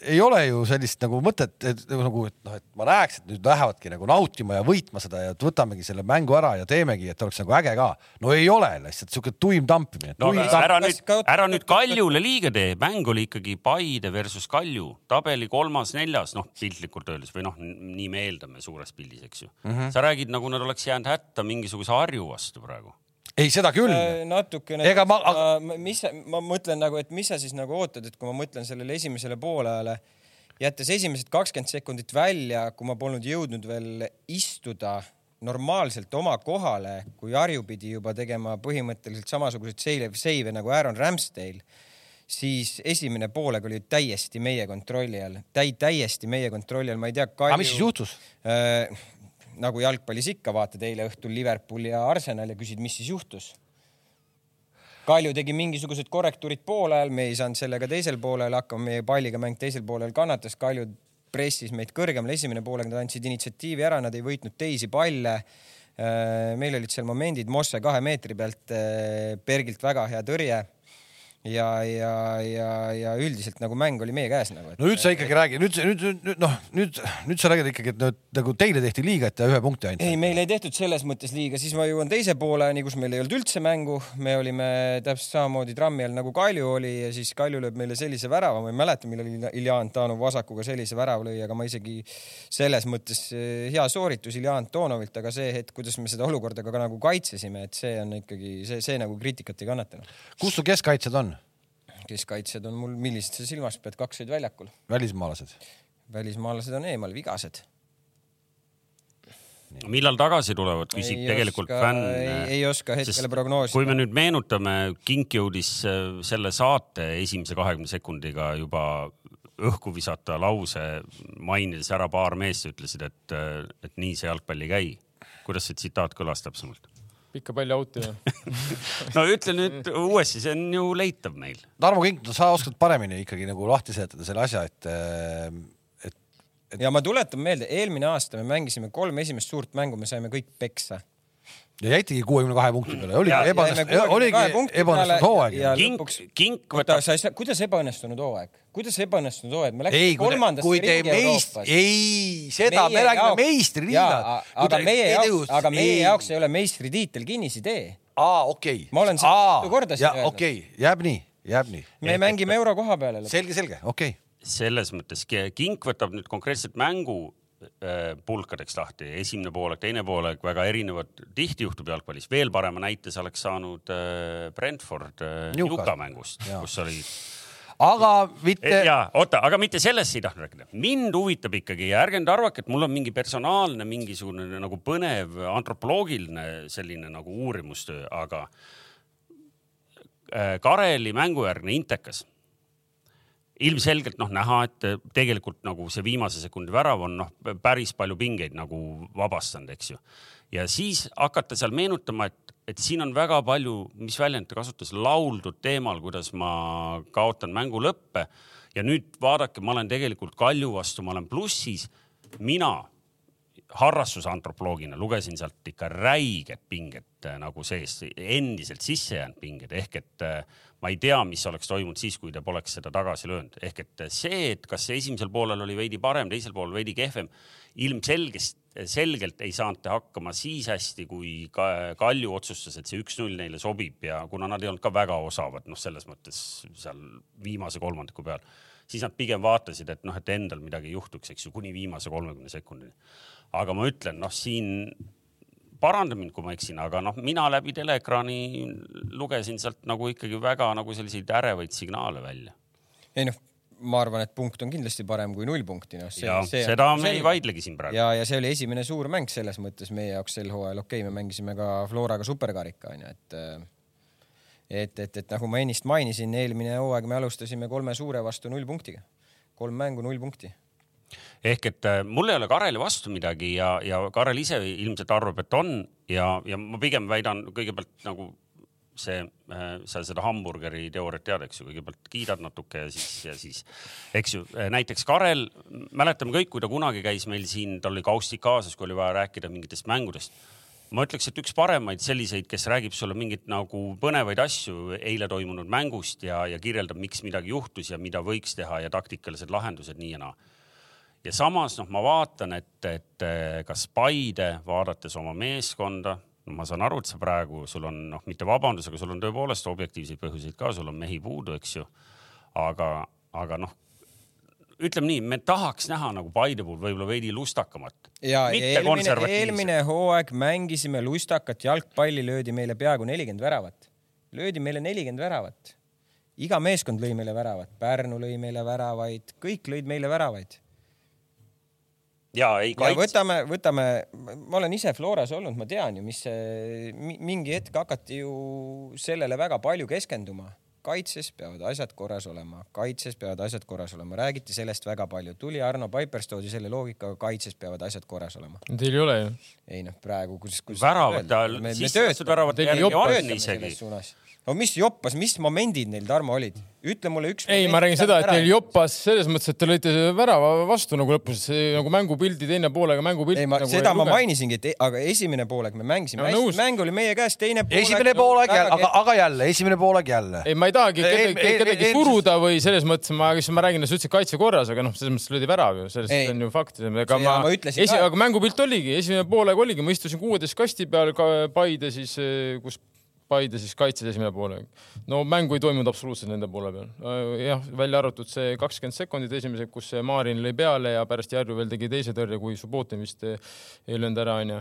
ei ole ju sellist nagu mõtet, et nagu, et noh, et ma näeks, et nüüd lähevadki nagu nautima ja võitma seda ja et võtamegi selle mängu ära ja teemegi, et oleks nagu äge ka. no ei ole lihtsalt siuke tuim tampimine. no aga ära nüüd, ära nüüd Kaljule liiga tee, mäng oli ikkagi Paide versus Kalju, tabeli kolmas-neljas, noh piltlikult öeldes või noh, nii me eeldame suures pildis, eks ju mm. -hmm. sa räägid, nagu nad oleks jäänud hätta mingisuguse Harju vastu praegu ei, seda küll äh,. natukene. ega ma äh,, mis, ma mõtlen nagu, et mis sa siis nagu ootad, et kui ma mõtlen sellele esimesele poolajale, jättes esimesed kakskümmend sekundit välja, kui ma polnud jõudnud veel istuda normaalselt oma kohale, kui Harju pidi juba tegema põhimõtteliselt samasuguseid seive, seive nagu Aaron Ramsdale, siis esimene poolega oli täiesti meie kontrolli all, täi-, täiesti meie kontrolli all, ma ei tea. aga mis siis juhtus äh,? Nagu jalgpallis ikka, vaatad eile õhtul Liverpool ja Arsenal ja küsid, mis siis juhtus. Kalju tegi mingisugused korrektuurid poolajal, me ei saanud sellega teisel poolel hakkama, meie palliga mäng teisel poolel kannatas, Kalju pressis meid kõrgemale, esimene poolek nad andsid initsiatiivi ära, nad ei võitnud teisi palle. Äh, meil olid seal momendid Mosse kahe meetri pealt, äh, Bergilt väga hea tõrje ja, ja, ja, ja üldiselt nagu mäng oli meie käes nagu. no nüüd sa ikkagi räägi, nüüd, nüüd, nüüd noh, nüüd, nüüd sa räägid ikkagi, et nüüd nagu teile tehti liiga, et te ühe punkti andsite. ei, meil ei tehtud selles mõttes liiga, siis ma jõuan teise pooleni, kus meil ei olnud üldse mängu, me olime täpselt samamoodi trammi all nagu Kalju oli ja siis Kalju lööb meile sellise värava, ma ei mäleta, millal Ilja Antonov vasakuga sellise värava lõi, aga ma isegi selles mõttes eh, hea sooritus Ilja Antonovilt, aga see hetk, kuidas me seda olukorda ka nagu kaitsesime, et see on ikkagi see, see nagu kriitikat ei kannatanud. kus su keskkaitsjad on? Keskkaitsjad on mul, millised sa silmas pead, kaks olid väljakul. välismaalased? välismaalased on eemal, vigased. millal tagasi tulevad, küsib ei tegelikult oska, fänn. ei, ei oska hetkel prognoosida. kui me nüüd meenutame, Kink jõudis äh, selle saate esimese kahekümne sekundiga juba õhku visata lause, mainides ära paar meest ütlesid, et, äh, et nii see jalgpall ei käi. kuidas see tsitaat kõlas täpsemalt? Pikka palli out'i või no ütle nüüd uuesti, see on ju leitav meil. Tarmo Kink, no sa oskad paremini ikkagi nagu lahti seletada selle asja, et, et, et.... ja ma tuletan meelde, eelmine aasta me mängisime kolm esimest suurt mängu, me saime kõik peksa ja jäitigi kuuekümne kahe punkti peale, oligi ebaõnnestunud, oligi ebaõnnestunud hooaeg. kink, kink võtab. kuidas ebaõnnestunud hooaeg, kuidas ebaõnnestunud hooaeg, me läksime kolmandasse ringi meist... Euroopas. ei, seda meie me räägime meistriliiga. aga meie jaoks, aga meie jaoks ei ole meistritiitel kinnisidee. aa, okei okay.. ma olen seda mitu korda siin öelnud. okei okay., jääb nii, jääb nii. me mängime euro koha peale. selge, selge, okei okay. selles mõttes Kink võtab nüüd konkreetselt mängu pulkadeks lahti, esimene poolek, teine poolek, väga erinevad, tihti juhtub jalgpallis, veel parema näite sa oleks saanud äh, Brentford äh, Newca mängust, kus oli aga mitte. ja oota, aga mitte sellest ei tahtnud rääkida. mind huvitab ikkagi ja ärge nüüd arvake, et mul on mingi personaalne, mingisugune nagu põnev antropoloogiline selline nagu uurimustöö, aga Kareli mängujärgne Intekas ilmselgelt noh, näha, et tegelikult nagu see viimase sekundi värav on noh, päris palju pingeid nagu vabastanud, eks ju. ja siis hakata seal meenutama, et, et siin on väga palju, mis väljend ta kasutas, lauldud teemal, kuidas ma kaotan mängu lõppe. ja nüüd vaadake, ma olen tegelikult Kalju vastu, ma olen plussis. mina harrastusantropoloogina lugesin sealt ikka räiged pinged äh, nagu sees, endiselt sisse jäänud pinged ehk et äh, ma ei tea, mis oleks toimunud siis, kui ta poleks seda tagasi löönud, ehk et see, et kas esimesel poolel oli veidi parem, teisel poolel veidi kehvem, ilmselgest, selgelt ei saanud ta hakkama siis hästi, kui Kalju otsustas, et see üks-null neile sobib ja kuna nad ei olnud ka väga osavad, noh, selles mõttes seal viimase kolmandiku peal, siis nad pigem vaatasid, et noh, et endal midagi ei juhtuks, eks ju, kuni viimase kolmekümne sekundini. Aga ma ütlen, noh, siin paranda mind, kui ma eksin, aga noh, mina läbi teleekraani lugesin sealt nagu ikkagi väga nagu selliseid ärevaid signaale välja. ei noh, ma arvan, et punkt on kindlasti parem kui null punkti, noh. see, seda me ei vaidlegi siin praegu. ja, ja see oli esimene suur mäng selles mõttes meie jaoks sel hooajal, okei okay,, me mängisime ka Floraga superkarika onju, et et, et, et nagu ma ennist mainisin, eelmine hooaeg me alustasime kolme suure vastu null punktiga. kolm mängu, null punkti ehk et äh, mul ei ole Kareli vastu midagi ja, ja Karel ise ilmselt arvab, et on ja, ja ma pigem väidan kõigepealt nagu see äh,, sa seda hamburgeri teooriat tead, eks ju, kõigepealt kiidad natuke ja siis, ja siis, eks ju, äh, näiteks Karel, mäletame kõik, kui ta kunagi käis meil siin, tal oli kaustik kaasas, kui oli vaja rääkida mingitest mängudest. ma ütleks, et üks paremaid selliseid, kes räägib sulle mingeid nagu põnevaid asju eile toimunud mängust ja, ja kirjeldab, miks midagi juhtus ja mida võiks teha ja taktikalised lahendused nii ja naa ja samas noh, ma vaatan, et, et eh, kas Paide, vaadates oma meeskonda, no ma saan aru, et sa praegu, sul on noh, mitte vabandus, aga sul on tõepoolest objektiivseid põhjuseid ka, sul on mehi puudu, eks ju. aga, aga noh, ütleme nii, me tahaks näha nagu Paide puhul võib-olla veidi lustakamat. ja eelmine, eelmine hooaeg mängisime lustakat jalgpalli, löödi meile peaaegu nelikümmend väravat. löödi meile nelikümmend väravat. iga meeskond lõi meile väravat, Pärnu lõi meile väravaid, kõik lõid meile väravaid ja ei kaitse. võtame, võtame, ma olen ise Floras olnud, ma tean ju, mis see, mingi hetk hakati ju sellele väga palju keskenduma. kaitses peavad asjad korras olema, kaitses peavad asjad korras olema, räägiti sellest väga palju, tuli Arno Paipers, toodi selle loogikaga, kaitses peavad asjad korras olema. Teil ei ole ju? ei noh, praegu, kuidas, kuidas. väravate all, sisse väravate järgi on isegi no mis joppas, mis momendid neil, Tarmo, olid? ütle mulle üks. ei, ma räägin seda, et teil joppas selles mõttes, et te lõite värava vastu nagu lõpus, nagu mängupildi teine poolega mängupilti. ei, ma nagu seda ma mainisingi, et e- aga esimene poolek me mängisime no, mäng oli meie käes, teine poolek. esimene poolek jälle, aga, aga jälle esimene poolek jälle. ei, ma ei tahagi kedagi, kedagi suruda või selles mõttes ma, kes ma räägin, sa ütlesid kaitse korras, aga noh, selles mõttes löödi värav ju, sellest on ju fakt. aga ma, ma esi, aga mängupilt oligi, esimene poolek oligi, ma istusin kuueteist kasti peal Paide siis, kus Paide siis kaitses esimene poole. no mängu ei toimunud absoluutselt nende poole peal. Äh, jah, välja arvatud see kakskümmend sekundit esimese, kus Maarin lõi peale ja pärast Järju veel tegi teise tõrje, kui Subbotin vist ei löönud ära, onju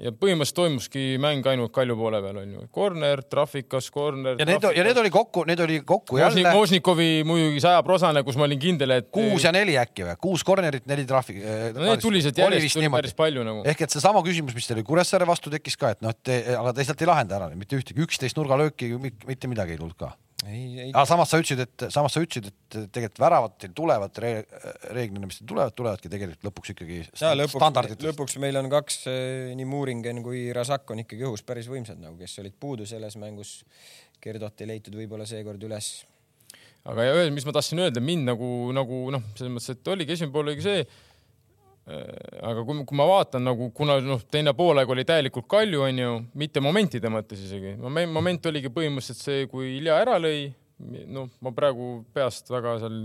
ja põhimõtteliselt toimuski mäng ainult Kalju poole peal onju, corner, trahvikas, corner. ja need, ja need oli kokku, need oli kokku Moosnik, jälle. Moosnikovi muidugi sajaprosane, kus ma olin kindel, et. kuus ja neli äkki või, kuus corner'it, neli trahvi. no need tuli sealt järjest, tuli päris palju nagu. ehk et seesama küsimus, mis teil Kuressaare vastu tekkis ka, et noh, et aga te lihtsalt ei lahenda ära mitte ühtegi, üksteist nurgalööki, mitte midagi ei tulnud ka aga samas sa ütlesid, et samas sa ütlesid, et tegelikult väravad teil tulevad re, reeglina, mis teil tulevad, tulevadki tegelikult lõpuks ikkagi ja, lõpuks, lõpuks meil on kaks, eh, nii Muuringen kui Rasak on ikkagi õhus päris võimsad nagu, kes olid puudu selles mängus. Gerdot ei leitud võib-olla seekord üles. aga ja mis ma tahtsin öelda, mind nagu, nagu noh, selles mõttes, et oligi esimene pool oligi see aga kui, kui ma vaatan nagu, kuna noh, teine poolaeg oli täielikult Kalju, onju, mitte momentide mõttes isegi, moment oligi põhimõtteliselt see, kui Ilja ära lõi. noh, ma praegu peast väga seal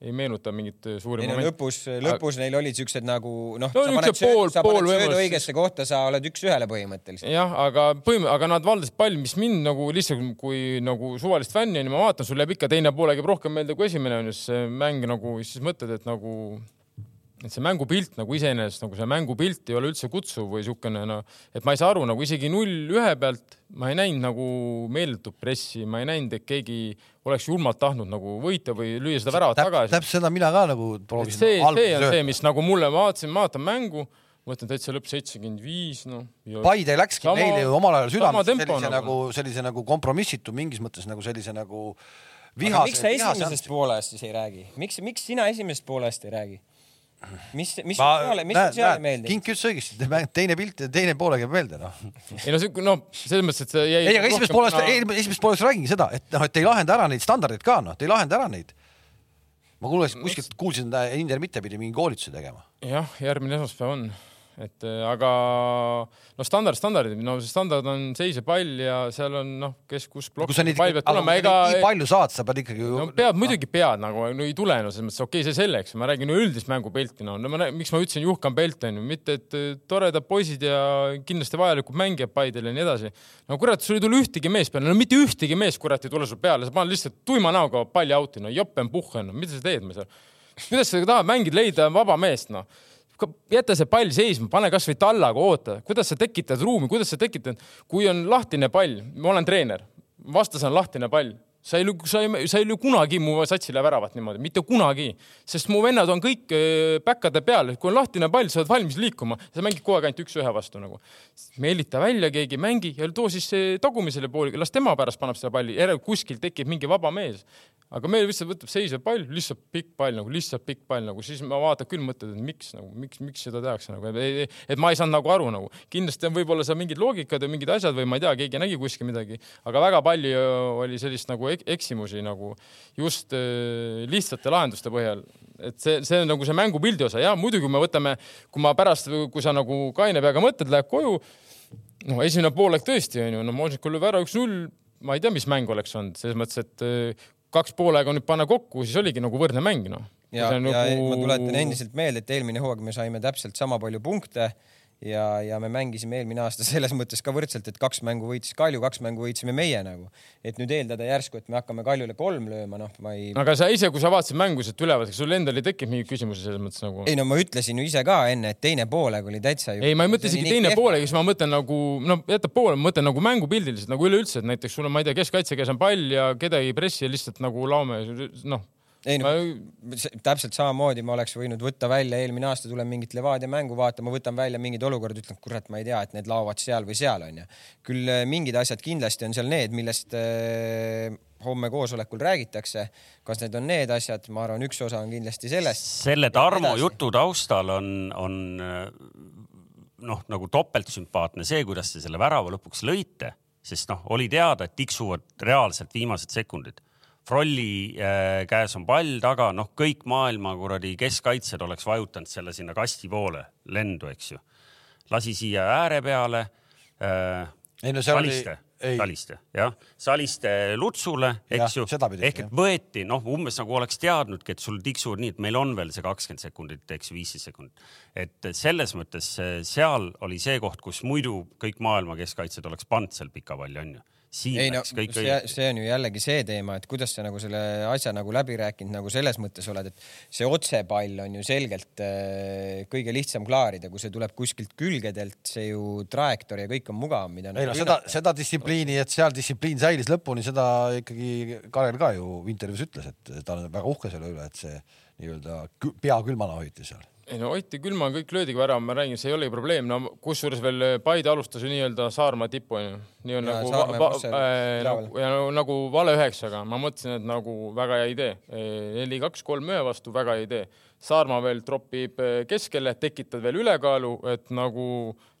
ei meenuta mingit suuri ei, no, lõpus, lõpus neil olid siuksed nagu noh no,, sa paned söödu, sa paned söödu õigesse kohta, sa oled üks-ühele põhimõtteliselt. jah, aga põhim-, aga nad valdasid palli, mis mind nagu lihtsalt kui nagu suvalist fänni onju, ma vaatan, sul jääb ikka teine pool jääb rohkem meelde kui esimene onju, see mäng nagu siis mõtled, et nagu et see mängupilt nagu iseenesest nagu see mängupilt ei ole üldse kutsuv või siukene noh, et ma ei saa aru nagu isegi null ühe pealt ma ei näinud nagu meeletut pressi, ma ei näinud, et keegi oleks julmalt tahtnud nagu võita või lüüa seda väravat Täp, tagasi. täpselt seda mina ka nagu proovisin. see, see on see, mis nagu mulle, ma vaatasin, ma vaatan mängu, mõtlen täitsa lõpp seitsekümmend viis, noh. Paide läkski sama, neile ju omal ajal südamesse sellise nagu, nagu, sellise nagu kompromissitu mingis mõttes nagu sellise nagu vihase. miks sa esimesest poolest siis ei räägi, miks, miks sina esimesest poolest ei räägi? Mis, mis ma, peale, mis näed, seal ei meeldi? Kink ütles õigesti, teine pilt ja teine poole käib meelde noh. ei no see, no selles mõttes, et see jäi. ei, aga esimesest poolest no..., esimesest poolest räägingi seda, et noh, et te ei lahenda ära neid standardeid ka noh, te ei lahenda ära neid. ma kuulsin kuskilt, kuulsin, et Inder Mitte pidi mingi koolituse tegema. jah, järgmine esmaspäev on et äh, aga no standard, standardid, no see standard on seisev pall ja seal on noh, kes kus plokk. neid, aga kui ega... nii palju saad, sa pead ikkagi ju. no pead muidugi pead nagu, no ei tule no selles mõttes, okei okay,, see selleks, ma räägin üldist mängupilti, no, no ma, miks ma ütlesin Juhkan Pelt onju, mitte et äh, toredad poisid ja kindlasti vajalikud mängijad Paidel ja nii edasi. no kurat, sul ei tule ühtegi meest peale, no mitte ühtegi meest kurat ei tule sul peale, sa paned lihtsalt tuima näoga palli out'i, no joppen puhhen no,, mida sa teed seal? kuidas sa tahad mängida, leida vaba meest, noh jäta see pall seisma, pane kasvõi tallaga, oota, kuidas sa tekitad ruumi, kuidas sa tekitad, kui on lahtine pall, ma olen treener, vastas on lahtine pall. Sa ei, sa ei, sa ei löö kunagi mu satsile väravat niimoodi, mitte kunagi, sest mu vennad on kõik päkkade peal, kui on lahtine pall, sa oled valmis liikuma, sa mängid kogu aeg ainult üks-ühe vastu nagu. meelita välja, keegi mängi ja too siis tagumisele pooliga, las tema pärast paneb selle palli, järelikult kuskil tekib mingi vaba mees aga meil lihtsalt võtab seisev pall, lihtsalt pikk pall nagu lihtsalt pikk pall nagu, siis ma vaatan küll, mõtled, et miks nagu, miks, miks seda tehakse nagu, et ma ei saanud nagu aru nagu. kindlasti on võib-olla seal mingid loogikad ja mingid asjad või ma ei tea, keegi nägi kuskil midagi, aga väga palju oli sellist nagu eksimusi nagu just äh, lihtsate lahenduste põhjal. et see, see on nagu see mängupildi osa ja muidugi me võtame, kui ma pärast, kui sa nagu kaine peaga mõtled, lähed koju. no esimene poolek tõesti on ju, no Moosikul lööb ära üks-null ma ei tea, mis mäng oleks olnud, selles mõttes, et äh, kaks poolega nüüd panna kokku, siis oligi nagu võrdne mäng, noh. ja, ja nagu... ma tuletan endiselt meelde, et eelmine hooaeg me saime täpselt sama palju punkte ja, ja me mängisime eelmine aasta selles mõttes ka võrdselt, et kaks mängu võitis Kalju, kaks mängu võitsime meie nagu. et nüüd eeldada järsku, et me hakkame Kaljule kolm lööma, noh, ma ei. aga sa ise, kui sa vaatasid mängu sealt üleval, kas sul endal ei tekkinud mingeid küsimusi selles mõttes nagu? ei no ma ütlesin ju ise ka enne, et teine poolega oli täitsa. ei, ma ei mõtle isegi teine poolega, siis ma mõtlen nagu, no jäta poole, ma mõtlen nagu mängupildiliselt nagu üleüldse, et näiteks sul on, ma ei tea, keskkaitse, kes on pall ja kedagi ei pressi ja lihtsalt nagu laome, noh ei no ma... täpselt samamoodi ma oleks võinud võtta välja, eelmine aasta tulen mingit Levadia mängu vaatama, võtan välja mingid olukorrad, ütlen, kurat, ma ei tea, et need laovad seal või seal onju. küll äh, mingid asjad kindlasti on seal need, millest äh, homme koosolekul räägitakse. kas need on need asjad, ma arvan, üks osa on kindlasti sellest. selle Tarmo jutu taustal on, on äh, noh, nagu topeltsümpaatne see, kuidas te selle värava lõpuks lõite, sest noh, oli teada, et tiksuvad reaalselt viimased sekundid Frolli äh, käes on pall taga, noh, kõik maailma kuradi keskkaitsjad oleks vajutanud selle sinna kasti poole lendu, eks ju. lasi siia ääre peale äh,. ei no seal Saliste, oli. Saliste, jah, Saliste Lutsule, eks ju. ehk et võeti, noh, umbes nagu oleks teadnudki, et sul tiksuvad nii, et meil on veel see kakskümmend sekundit, eks ju, viisteist sekundit. et selles mõttes seal oli see koht, kus muidu kõik maailma keskkaitsjad oleks pannud seal pika palli, onju ei no see, see on ju jällegi see teema, et kuidas sa nagu selle asja nagu läbi rääkinud nagu selles mõttes oled, et see otsepall on ju selgelt äh, kõige lihtsam klaarida, kui see tuleb kuskilt külgedelt, see ju trajektoor ja kõik on mugavam, mida. ei no seda, seda distsipliini, et seal distsipliin säilis lõpuni, seda ikkagi Karel ka ju intervjuus ütles, et ta on väga uhke selle üle, et see nii-öelda pea külmana hoiti seal ei no hoiti külma, kõik löödigi ära, ma räägin, see ei olegi probleem, no kusjuures veel Paide alustas ju nii-öelda Saarmaa tippu onju. nii on ja, nagu, va, va, äh, nagu, ja nagu, nagu vale üheksaga, ma mõtlesin, et nagu väga hea idee. neli, kaks, kolm ühe vastu, väga hea idee. Saarmaa veel tropib keskele, tekitad veel ülekaalu, et nagu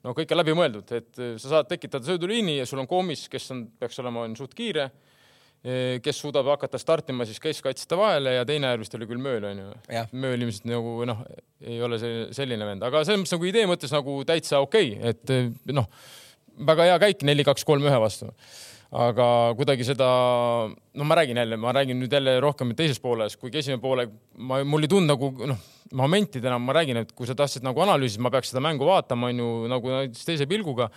no kõik on läbimõeldud, et sa saad tekitada sööduliini ja sul on Koomis, kes on, peaks olema, on suht kiire Eh, kes suudab hakata startima siis keskkaitsjate vahele ja teine äär vist oli küll Mööl onju. Mööl ilmselt nagu noh, ei ole see selline vend, aga selles mõttes nagu idee mõttes nagu täitsa okei okay,, et eh, noh, väga hea käik neli, kaks, kolm, ühe vastu. aga kuidagi seda, no ma räägin jälle, ma räägin nüüd jälle rohkem teises pooles, kuigi esimene poole ma, mul ei tulnud nagu noh, momentidena ma räägin, et kui sa tahtsid nagu analüüsida, ma peaks seda mängu vaatama, onju, nagu teise pilguga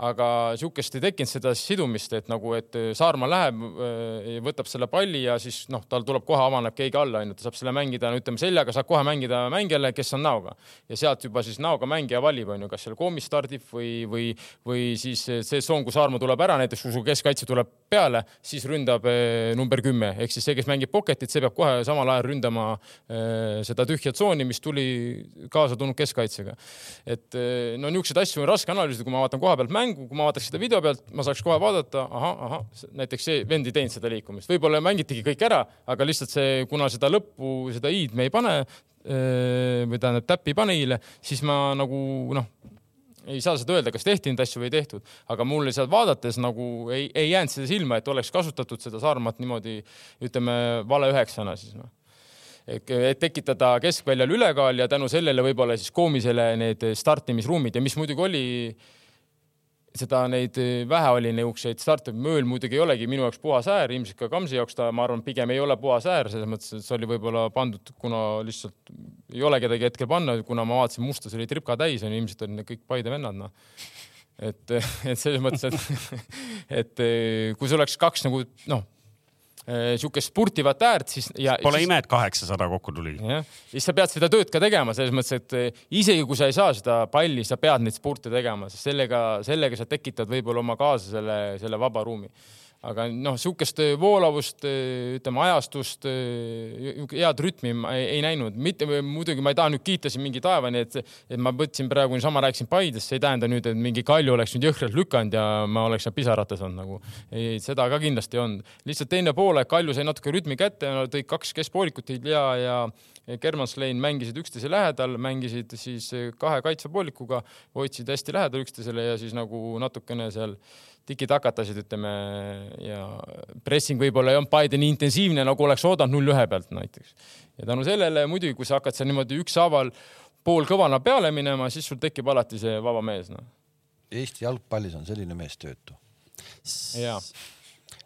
aga sihukest ei tekkinud seda sidumist, et nagu, et Saarma läheb, äh, võtab selle palli ja siis noh, tal tuleb kohe avaneb keegi alla, onju, ta saab selle mängida, no ütleme seljaga saab kohe mängida mängijale, kes on näoga. Ja sealt juba siis näoga mängija valib, onju, kas seal koomis stardib või, või, või siis see tsoon, kui Saarma tuleb ära, näiteks kui su keskkaitse tuleb peale, siis ründab eh, number kümme. Ehk siis see, kes mängib pocket'it, see peab kohe samal ajal ründama eh, seda tühja tsooni, mis tuli kaasa tulnud keskkaitsega. et no niisuguseid asju on raske analüüsida, kui ma vaatan koha pealt mängu, kui ma vaataks seda video pealt, ma saaks kohe vaadata, ahah, ahah, näiteks see vend ei teinud seda liikumist, võib-olla mängitigi kõik ära, aga lihtsalt see, kuna seda lõppu, seda i-d me ei pane või tähendab täppi ei pane i-le, siis ma nagu noh, ei saa seda öelda, kas tehti neid asju või ei tehtud, aga mulle sealt vaadates nagu ei, ei jäänud seda silma, et oleks kasutatud seda Saarmaad niimoodi ütleme vale üheksana siis noh. Et tekitada keskväljal ülekaal ja tänu sellele võib-olla siis koomisele need startimisruumid. Ja mis muidugi oli seda neid eh, vähe oli niisuguseid starte, mööl muidugi ei olegi minu jaoks puhas äär, ilmselt ka Kamsi jaoks ta, ma arvan, pigem ei ole puhas äär, selles mõttes, et see oli võib-olla pandud, kuna lihtsalt ei ole kedagi hetkel panna, kuna ma vaatasin, mustas oli tripka täis, on ju, ilmselt need kõik Paide vennad, noh. et, et selles mõttes, et, et kui sul oleks kaks nagu noh siukest spurtivat äärt, siis ja. Pole ime, et kaheksasada kokku tuli. siis sa pead seda tööd ka tegema selles mõttes, et eh, isegi kui sa ei saa seda palli, sa pead neid spurte tegema, sest sellega, sellega sa tekitad võib-olla oma kaaslasele selle vaba ruumi aga noh, sihukest äh, voolavust, äh, ütleme ajastust, äh, head rütmi ma ei, ei näinud, mitte muidugi ma ei taha nüüd kiita siin mingi taevani, et, et ma võtsin praegu niisama rääkisin Paidest, see ei tähenda nüüd, et mingi Kalju oleks nüüd jõhkralt lükanud ja ma oleks seal pisarates olnud nagu. ei, seda ka kindlasti ei olnud. lihtsalt teine poolaeg, Kalju sai natuke rütmi kätte, tõid kaks keskpoolikut Ilja ja Germanslein mängisid üksteise lähedal, mängisid siis kahe kaitsepoolikuga, hoidsid hästi lähedal üksteisele ja siis nagu natukene seal tiki-takatasid, ütleme, ja pressing võib-olla ei olnud Paide nii intensiivne, nagu oleks oodanud null-ühe pealt näiteks. ja tänu sellele muidugi, kui sa hakkad seal niimoodi ükshaaval poolkõvana peale minema, siis sul tekib alati see vaba mees, noh. Eesti jalgpallis on selline mees töötu. jaa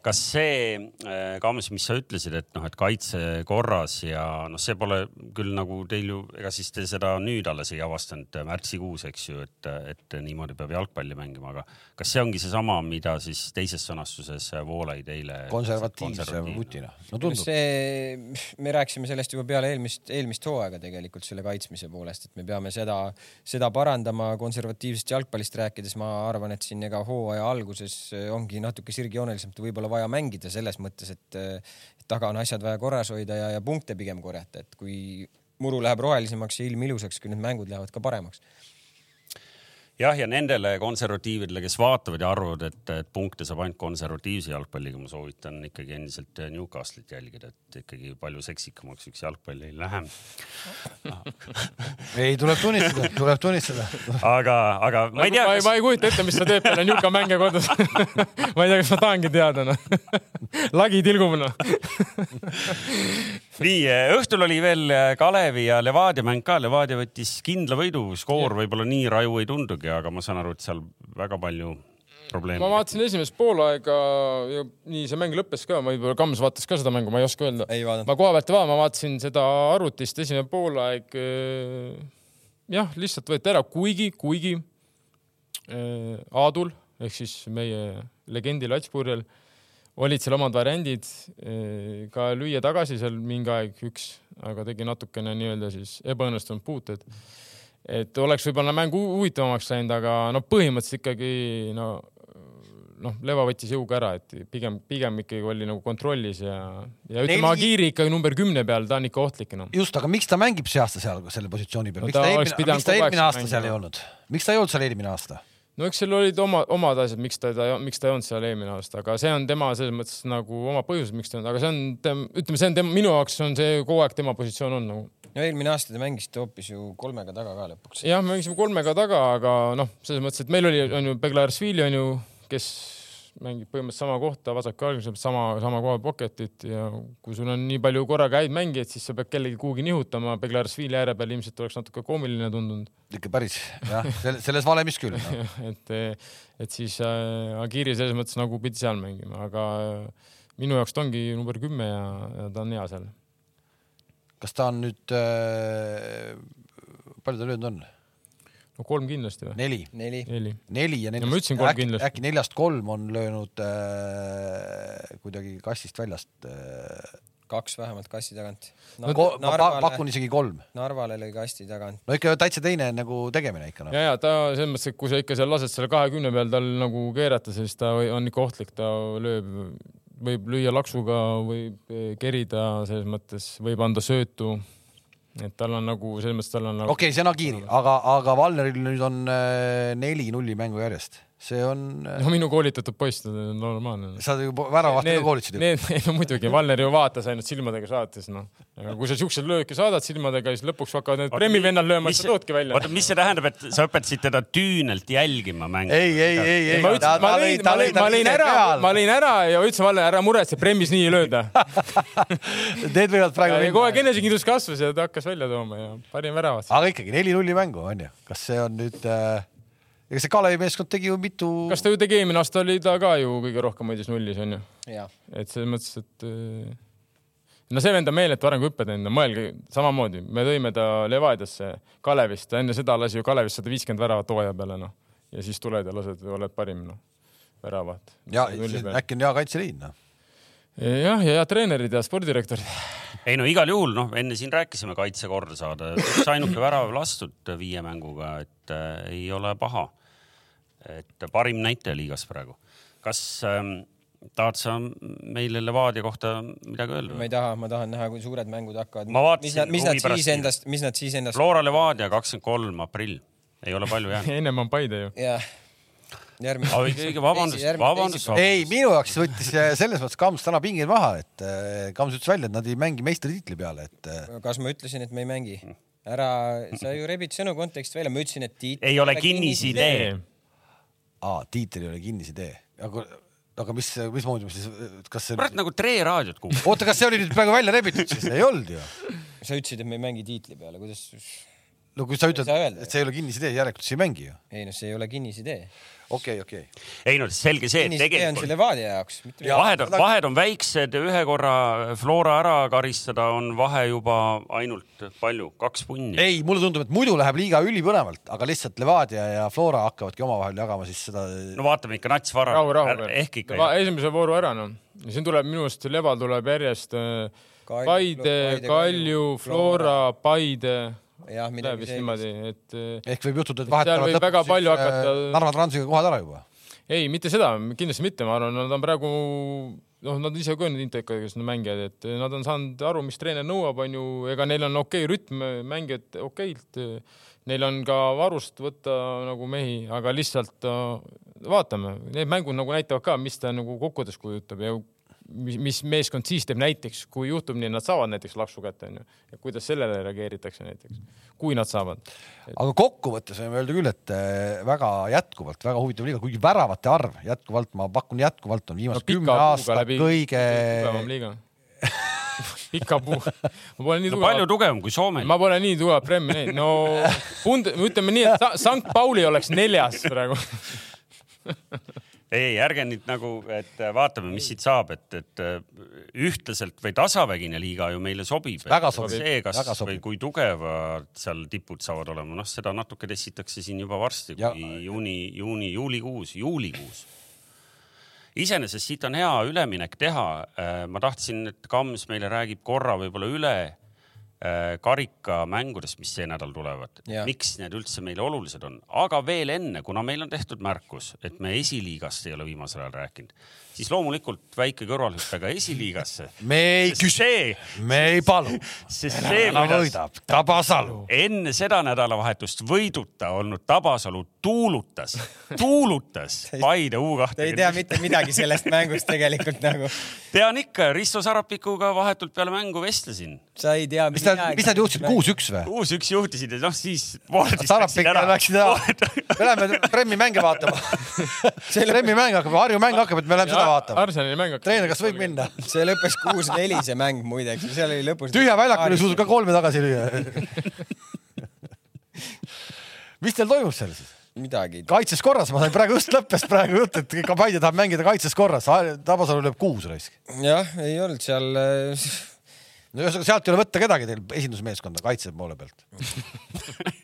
kas see, äh, Kaames, mis sa ütlesid, et noh, et kaitse korras ja noh, see pole küll nagu teil ju, ega siis te seda nüüd alles ei avastanud äh, märtsikuus, eks ju, et, et niimoodi peab jalgpalli mängima, aga kas see ongi seesama, mida siis teises sõnastuses Voolaid eile? konservatiivse vutina, no tundub. see, me rääkisime sellest juba peale eelmist, eelmist hooaega tegelikult selle kaitsmise poolest, et me peame seda, seda parandama konservatiivsest jalgpallist rääkides, ma arvan, et siin ega hooaja alguses ongi natuke sirgjoonelisemalt võib-olla vaja mängida selles mõttes, et, taga on asjad vaja korras hoida ja, ja punkte pigem korjata, et kui muru läheb rohelisemaks ja ilm ilusaks, küll need mängud lähevad ka paremaks jah, ja nendele konservatiividele, kes vaatavad ja arvavad, et, et punkte saab ainult konservatiivse jalgpalliga, ma soovitan ikkagi endiselt Newcastle'it jälgida, et ikkagi palju seksikamaks üks jalgpall ei lähe ei, tuleb tunnistada, tuleb tunnistada. aga, aga ma ei tea kas.... ma ei kujuta ette, mis ta teeb peale Newca mänge kodus ma ei tea, kas ma tahangi teada, noh. lagi tilgub, noh nii, õhtul oli veel Kalevi ja Levadia mäng ka. Levadia võttis kindla võidu, skoor võib-olla nii raju ei tundugi muidugi, aga ma saan aru, et seal väga palju probleeme. ma vaatasin esimest poolaega ja nii see mäng lõppes ka, võib-olla Kams vaatas ka seda mängu, ma ei oska öelda. ma koha pealt ei vaadanud, ma vaatasin seda arvutist, esimene poolaeg. Äh, jah, lihtsalt võeti ära, kuigi, kuigi äh, Aadul ehk siis meie legendi Latspurjel olid seal omad variandid äh, ka lüüa tagasi seal mingi aeg üks, aga tegi natukene nii-öelda siis ebaõnnestunud puuted et oleks võib-olla mängu huvitavamaks läinud, aga no põhimõtteliselt ikkagi no noh, Leva võttis jõuga ära, et pigem, pigem ikkagi oli nagu kontrollis ja, ja ütleme Neli... Agiri ikkagi number kümne peal, ta on ikka ohtlik enam no.. just, aga miks ta mängib see aasta seal selle positsiooni peal? No,, miks ta eelmine, miks ta eelmine aasta seal ei olnud, miks ta ei olnud seal eelmine aasta? no eks seal olid oma, omad asjad, miks ta, ta, miks ta ei olnud seal eelmine aasta, aga see on tema selles mõttes nagu oma põhjused, miks ta on, aga see on, ütleme, see on tema, minu jaoks on see kogu aeg tema positsioon on nagu no eelmine aasta te mängisite hoopis ju kolmega taga ka lõpuks. jah, mängisime kolmega taga, aga noh, selles mõttes, et meil oli, on ju Beglarsvili on ju, kes mängib põhimõtteliselt sama kohta, vasak jalg, sama, sama koha pocketit ja kui sul on nii palju korraga häid mängijaid, siis sa pead kellegi kuhugi nihutama. Beglarsvili ääre peal ilmselt oleks natuke koomiline tundunud. ikka päris jah, selles valemis küll no. et, et siis äh, Agiri selles mõttes nagu pidi seal mängima, aga minu jaoks ta ongi number kümme ja, ja ta on hea seal kas ta on nüüd äh,, palju ta löönud on? no kolm kindlasti või? neli. neli, neli. neli ja neljast, no, ütlesin kolm äkki, kindlasti. äkki neljast kolm on löönud äh, kuidagi kassist väljast äh, kaks vähemalt kassi tagant no,. ma pa pakun isegi kolm. Narvale lõi kasti tagant. no ikka täitsa teine nagu tegemine ikka no.. ja, ja ta selles mõttes, et kui sa ikka seal lased selle kahekümne peal tal nagu keerata, siis ta on ikka ohtlik, ta lööb võib lüüa laksuga, võib eh, kerida, selles mõttes võib anda söötu. et tal on nagu selles mõttes tal on nagu. okei okay,, see on Agiril, aga, aga Valneril nüüd on äh, neli nulli mängu järjest see on. Äh, no minu koolitatud poiss, normaalne. sa ju väravahti ka koolitasid ju. Need, no muidugi, Valner ju vaatas ainult silmadega saates, noh. aga kui sa siukseid lööke saadad silmadega, siis lõpuks hakkavad need premmivennad lööma, siis sa toodki välja. oota, mis see tähendab, et sa õpetasid teda küünelt jälgima mängu? ei, ei, ei, ei. ma ütlesin, ma lõin, ma lõin, ma lõin ära, ma lõin ära ja ütlesin Valner, ära muretse, premmis nii ei lööda Need võivad praegu. kogu aeg enesekindlus kasvas ja ta hakkas välja tooma ja panin väravat. aga ikkagi neli-nulli mängu on ju, kas see on nüüd äh ega see Kalevi meeskond tegi ju mitu. kas ta ju tegi eelmine aasta oli ta ka ju kõige rohkem hoidis nullis onju. et selles mõttes, et äh, no see vend on meeletu arenguhüppe teinud, mõelge samamoodi, me tõime ta Levadiasse Kalevist, enne seda lasi ju Kalevis sada viiskümmend väravat hooaja peale noh ja siis tuled ja lased, oled parim noh, väravat. ja äkki on hea kaitseliin noh jah, ja head treenerid ja spordidirektorid. ei no igal juhul noh, enne siin rääkisime kaitse korda saada, üks ainuke värav lastud viie mänguga, et äh, ei ole paha. Et parim näitaja liigas praegu. kas ähm, tahad sa meile Levadia kohta midagi öelda? ma ei taha, ma tahan näha, kui suured mängud hakkavad. ma vaatasin. mis nad siis endast, mis nad siis endast. Flora Levadia kakskümmend kolm aprill, ei ole palju jäänud ennem on Paide ju. jah järgmine. vabandust, vabandust. ei, minu jaoks võttis selles mõttes Kams täna pingid maha, et äh, Kams ütles välja, et nad ei mängi meistritiitli peale, et. Äh, kas ma ütlesin, et me ei mängi? ära, sa ju rebid sõnu kontekstist välja, ma ütlesin, et tiitel ei ole kinnisidee. Aa, tiitel ei ole kinnisidee, aga aga mis, mismoodi siis, kas see? kurat nagu Tre raadiot kuulab. oota, kas see oli nüüd praegu välja rebitud siis? ei olnud ju. sa ütlesid, et me ei mängi tiitli peale, kuidas? No kui sa ütled, et see ei ole kinnisidee, järelikult sa ei mängi ju. ei noh, see ei ole kinnisidee okei okay,, okei okay.. ei no selge see, et tegelikult. on selle Levadia jaoks. vahed on, vahed on väiksed, ühe korra Flora ära karistada on vahe juba ainult palju, kaks punni. ei, mulle tundub, et muidu läheb liiga ülipõnevalt, aga lihtsalt Levadia ja Flora hakkavadki omavahel jagama siis seda. no vaatame ikka nats vara. rahu, rahu. ehk ikka. esimese vooru ära noh, siin tuleb minu arust Leval tuleb järjest äh, Paide, Kalju, Flora, Paide jah, midagi sellist. et. ehk võib juhtuda, et vahetavad lõpuks palju äh, hakata. Narva Transiga kohad ära juba. ei, mitte seda, kindlasti mitte, ma arvan, nad on praegu noh, nad ise ka need intekas mängijad, et nad on saanud aru, mis treener nõuab, on ju, ega neil on okei okay rütm, mängijad okeilt. Neil on ka varust võtta nagu mehi, aga lihtsalt vaatame, need mängud nagu näitavad ka, mis ta nagu kokkuvõttes kujutab ja mis, mis meeskond siis teeb näiteks, kui juhtub nii, et nad saavad näiteks laksu kätte, onju, ja kuidas sellele reageeritakse näiteks, kui nad saavad et.... aga kokkuvõttes võime öelda küll, et eh, väga jätkuvalt väga huvitav liiga, kuigi väravate arv jätkuvalt, ma pakun jätkuvalt on viimase no, kümne aasta läbi, kõige. tugevam liiga pika puu. ma pole nii no, tugev. palju tugevam kui Soome. ma pole nii tugev Premi näinud. no Pund-, ütleme nii, et Sankt Pauli oleks neljas praegu ei, ärge nüüd nagu, et vaatame, mis siit saab, et, et ühtlaselt või tasavägine liiga ju meile sobib. see, kas või kui tugevad seal tipud saavad olema, noh, seda natuke testitakse siin juba varsti, kui juuni, juuni, juulikuus, juulikuus iseenesest siit on hea üleminek teha. ma tahtsin, et Kams meile räägib korra võib-olla üle Äh, karikamängudest, mis see nädal tulevad. miks need üldse meile olulised on, aga veel enne, kuna meil on tehtud märkus, et me esiliigast ei ole viimasel ajal rääkinud, siis loomulikult väike kõrvalhüpe ka esiliigasse. me ei küsi, me ei palu. sest see, kuidas Tabasalu enne seda nädalavahetust võiduta olnud Tabasalu tuulutas, tuulutas Paide U kahte. ei tea mitte midagi sellest mängust tegelikult nagu. tean ikka, Risto Sarapikuga vahetult peale mängu vestlesin. sa ei tea. mis nad, mis nad juhtisid, kuus-üks või? kuus-üks juhtisid ja noh, siis. Sarapik läksid ära. me läheme Premmi mänge vaatama. Premmi mäng hakkab, Harju mäng hakkab, et me läheme seda seda vaatama. Arsenali mäng hakkas. treener, kas võib minna? see lõppes kuus-neli, see mäng muideks, seal oli lõpus. tühja väljakul ei suutnud ka kolme tagasi lüüa mis teil toimub seal siis? midagi. kaitses korras, ma sain praegu just lõppes praegu jutt, et Kabaide tahab mängida kaitses korras, Tabasalu lööb kuus raisk. jah, ei olnud seal äh, no ühesõnaga sealt ei ole võtta kedagi teil esindusmeeskonda kaitse poole pealt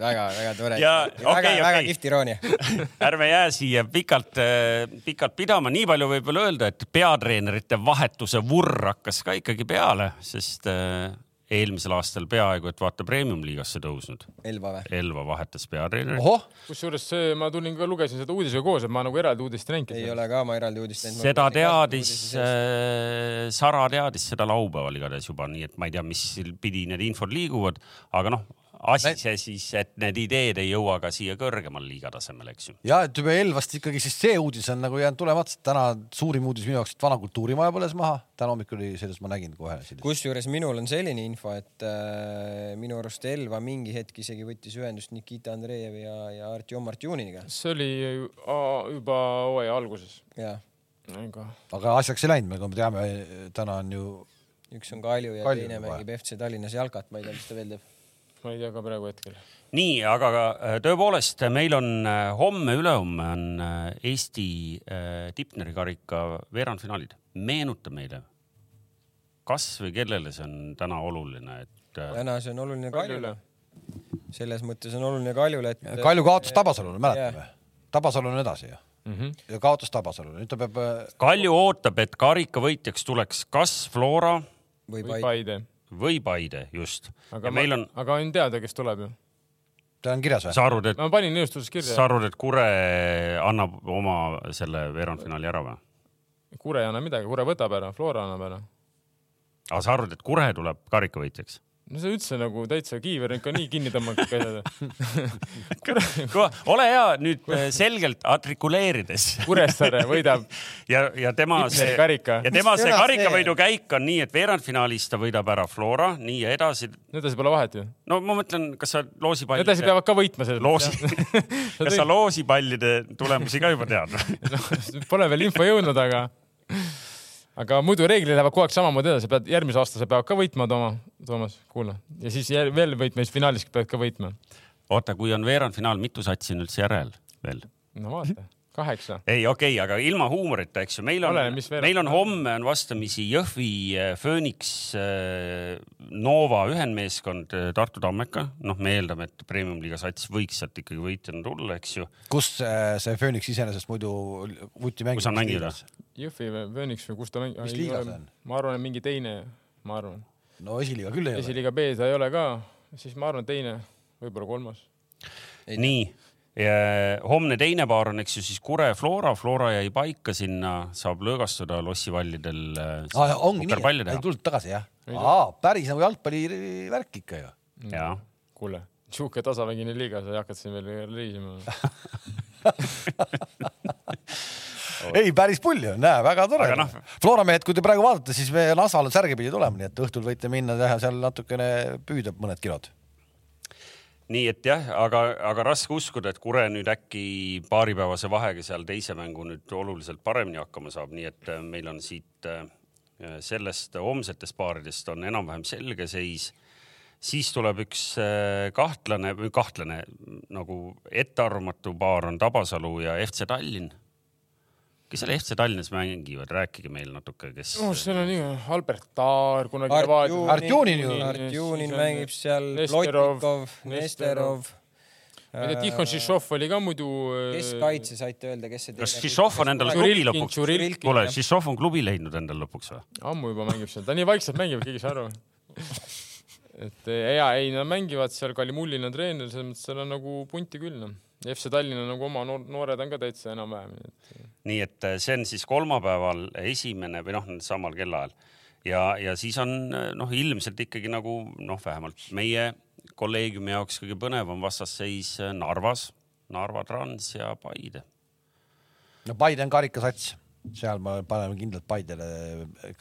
väga-väga tore. väga-väga okay. kihvt iroonia ärme jää siia pikalt, äh, pikalt pidama, nii palju võib veel öelda, et peatreenerite vahetuse vurr hakkas ka ikkagi peale, sest äh, eelmisel aastal peaaegu, et vaata premium-liigasse tõusnud. Elva või? Elva vahetas peatreeneri. kusjuures ma tulin ka, lugesin seda uudisega koos, et ma nagu eraldi uudist ei näinud. ei ole ka, ma eraldi uudist näinud. seda teadis äh,, Sara teadis seda laupäeval igatahes juba, nii et ma ei tea, mis pidi need infod liiguvad, aga noh, asi see siis, et need ideed ei jõua ka siia kõrgemal liiga tasemele, eks ju. ja et juba Elvast ikkagi siis see uudis on nagu jäänud tulemata, täna suurim uudis minu jaoks, et vana kultuurimaja põles maha. täna hommikul oli sellest, ma nägin kohe. kusjuures minul on selline info, et äh, minu arust Elva mingi hetk isegi võttis ühendust Nikita Andreev ja, ja Artjom Martjuniga. see oli juba hooaja alguses. jah. aga asjaks ei läinud, nagu me teame, täna on ju. üks on Kalju ja Kalju teine mängib FC Tallinnas jalkat, ma ei tea, mis ta veel teeb ma ei tea ka praegu hetkel. nii, aga äh, tõepoolest, meil on äh, homme-ülehomme on äh, Eesti Tipneri karika veerandfinaalid. meenuta meile, kas või kellele see on täna oluline, et? täna see on oluline Kaljule. selles mõttes on oluline Kaljule, et. Kalju kaotas Tabasalule, mäletame? Tabasalu on edasi ju mm. -hmm. ja kaotas Tabasalule, nüüd ta peab Kalju ootab, et karikavõitjaks tuleks kas Flora või või Paide. Või Paide, just. aga ja meil on, aga on teada, kes tuleb ju. ta on kirjas või? sa arvad, et, ma panin nõustuses sa kirja. arvad, et Kure annab oma selle veerandfinaali ära või? Kure ei anna midagi, Kure võtab ära, Flora annab ära. aga sa arvad, et Kure tuleb karikavõitjaks? No see üldse nagu täitsa kiiver ikka nii kinni tõmmata kõik asjad. ole hea nüüd äh, selgelt artikuleerides Kuressaare võidab ja, ja tema see karika. ja tema see sõna karikavõidu käik on nii, et veerandfinaalis ta võidab ära Flora, nii ja edasi. edasi pole vahet ju. no ma mõtlen, kas sa loosipallide edasi peavad ka võitma selles loosi, kas sa loosipallide tulemusi ka juba tead või? Pole veel info jõudnud, aga, aga muidu reeglid lähevad kogu aeg samamoodi edasi, pead järgmise aasta sa pead ka võitma, Tooma, Toomas, kuula. ja siis veel võitma, siis finaalis pead ka võitma. oota, kui on veerandfinaal, mitu satsi on üldse järel veel? no vaata, kaheksa. ei, okei okay,, aga ilma huumorita, eks ju, meil on meil on homme on vastamisi Jõhvi, Phoenix, Nova ühendmeeskond äh, Tartu Tammeka. noh, me eeldame, et premium-liiga sats võiks sealt ikkagi võitjana tulla, eks ju. kus äh, see Phoenix iseenesest muidu vuti mängib? Kus nad mängivad?? Jõhvi või Phoenix või kus ta mängib? Mis liiga see on? ma arvan, et mingi teine, ma arvan. no esiliiga küll ei ole. esiliiga B ta ei ole ka, siis ma arvan, teine, võib-olla kolmas. nii, homne teine paar on, eks ju, siis Kure, Flora, Flora jäi paika sinna, saab lõõgastuda lossivallidel äh, Ah, ongi nii, ei tulnud tagasi jah? aa, päris nagu jalgpallivärk ikka ju. jaa, kuule, sihuke tasavägine liiga, sa hakkad siin veel reisima. ei, päris pull ju, näe, väga tore noh-. Flora mehed, kui te praegu vaatate, siis me Nasvale särgi pidi tulema, nii et õhtul võite minna teha seal natukene püüda mõned kilod. nii et jah, aga, aga raske uskuda, et Kure nüüd äkki paaripäevase vahega seal teise mängu nüüd oluliselt paremini hakkama saab, nii et äh, meil on siit äh, sellest homsetest paaridest on enam-vähem selge seis. siis tuleb üks äh, kahtlane kahtlane nagu ettearvamatu paar on Tabasalu ja FC Tallinn. Kes seal FC Tallinnas mängivad, rääkige meil natuke, kes no seal on nii, Albert Taar kunagi. Artjunin ju. Artjunin mängib seal, Plotnikov, Nesterov. ma ei tea, Tihon Šišov oli ka muidu. kes kaitse saite öelda, kes see kas Šišov on endale klubi lõpuks, kuule, Šišov on klubi leidnud endale lõpuks või? ammu juba mängib seal, ta nii vaikselt mängib, keegi ei saa aru. et ja ei, nad mängivad seal, Kalimullin on treener, selles mõttes seal on nagu punti küll noh. FC Tallinna nagu oma noor, noored on ka täitsa enam-vähem, nii et äh, see on siis kolmapäeval esimene või noh, samal kellaajal ja, ja siis on äh, noh, ilmselt ikkagi nagu noh, vähemalt meie kolleegiumi jaoks kõige põnevam vastasseis äh, Narvas, Narva Trans ja Paide. no Paide on karikasats, seal me paneme kindlalt Paidele,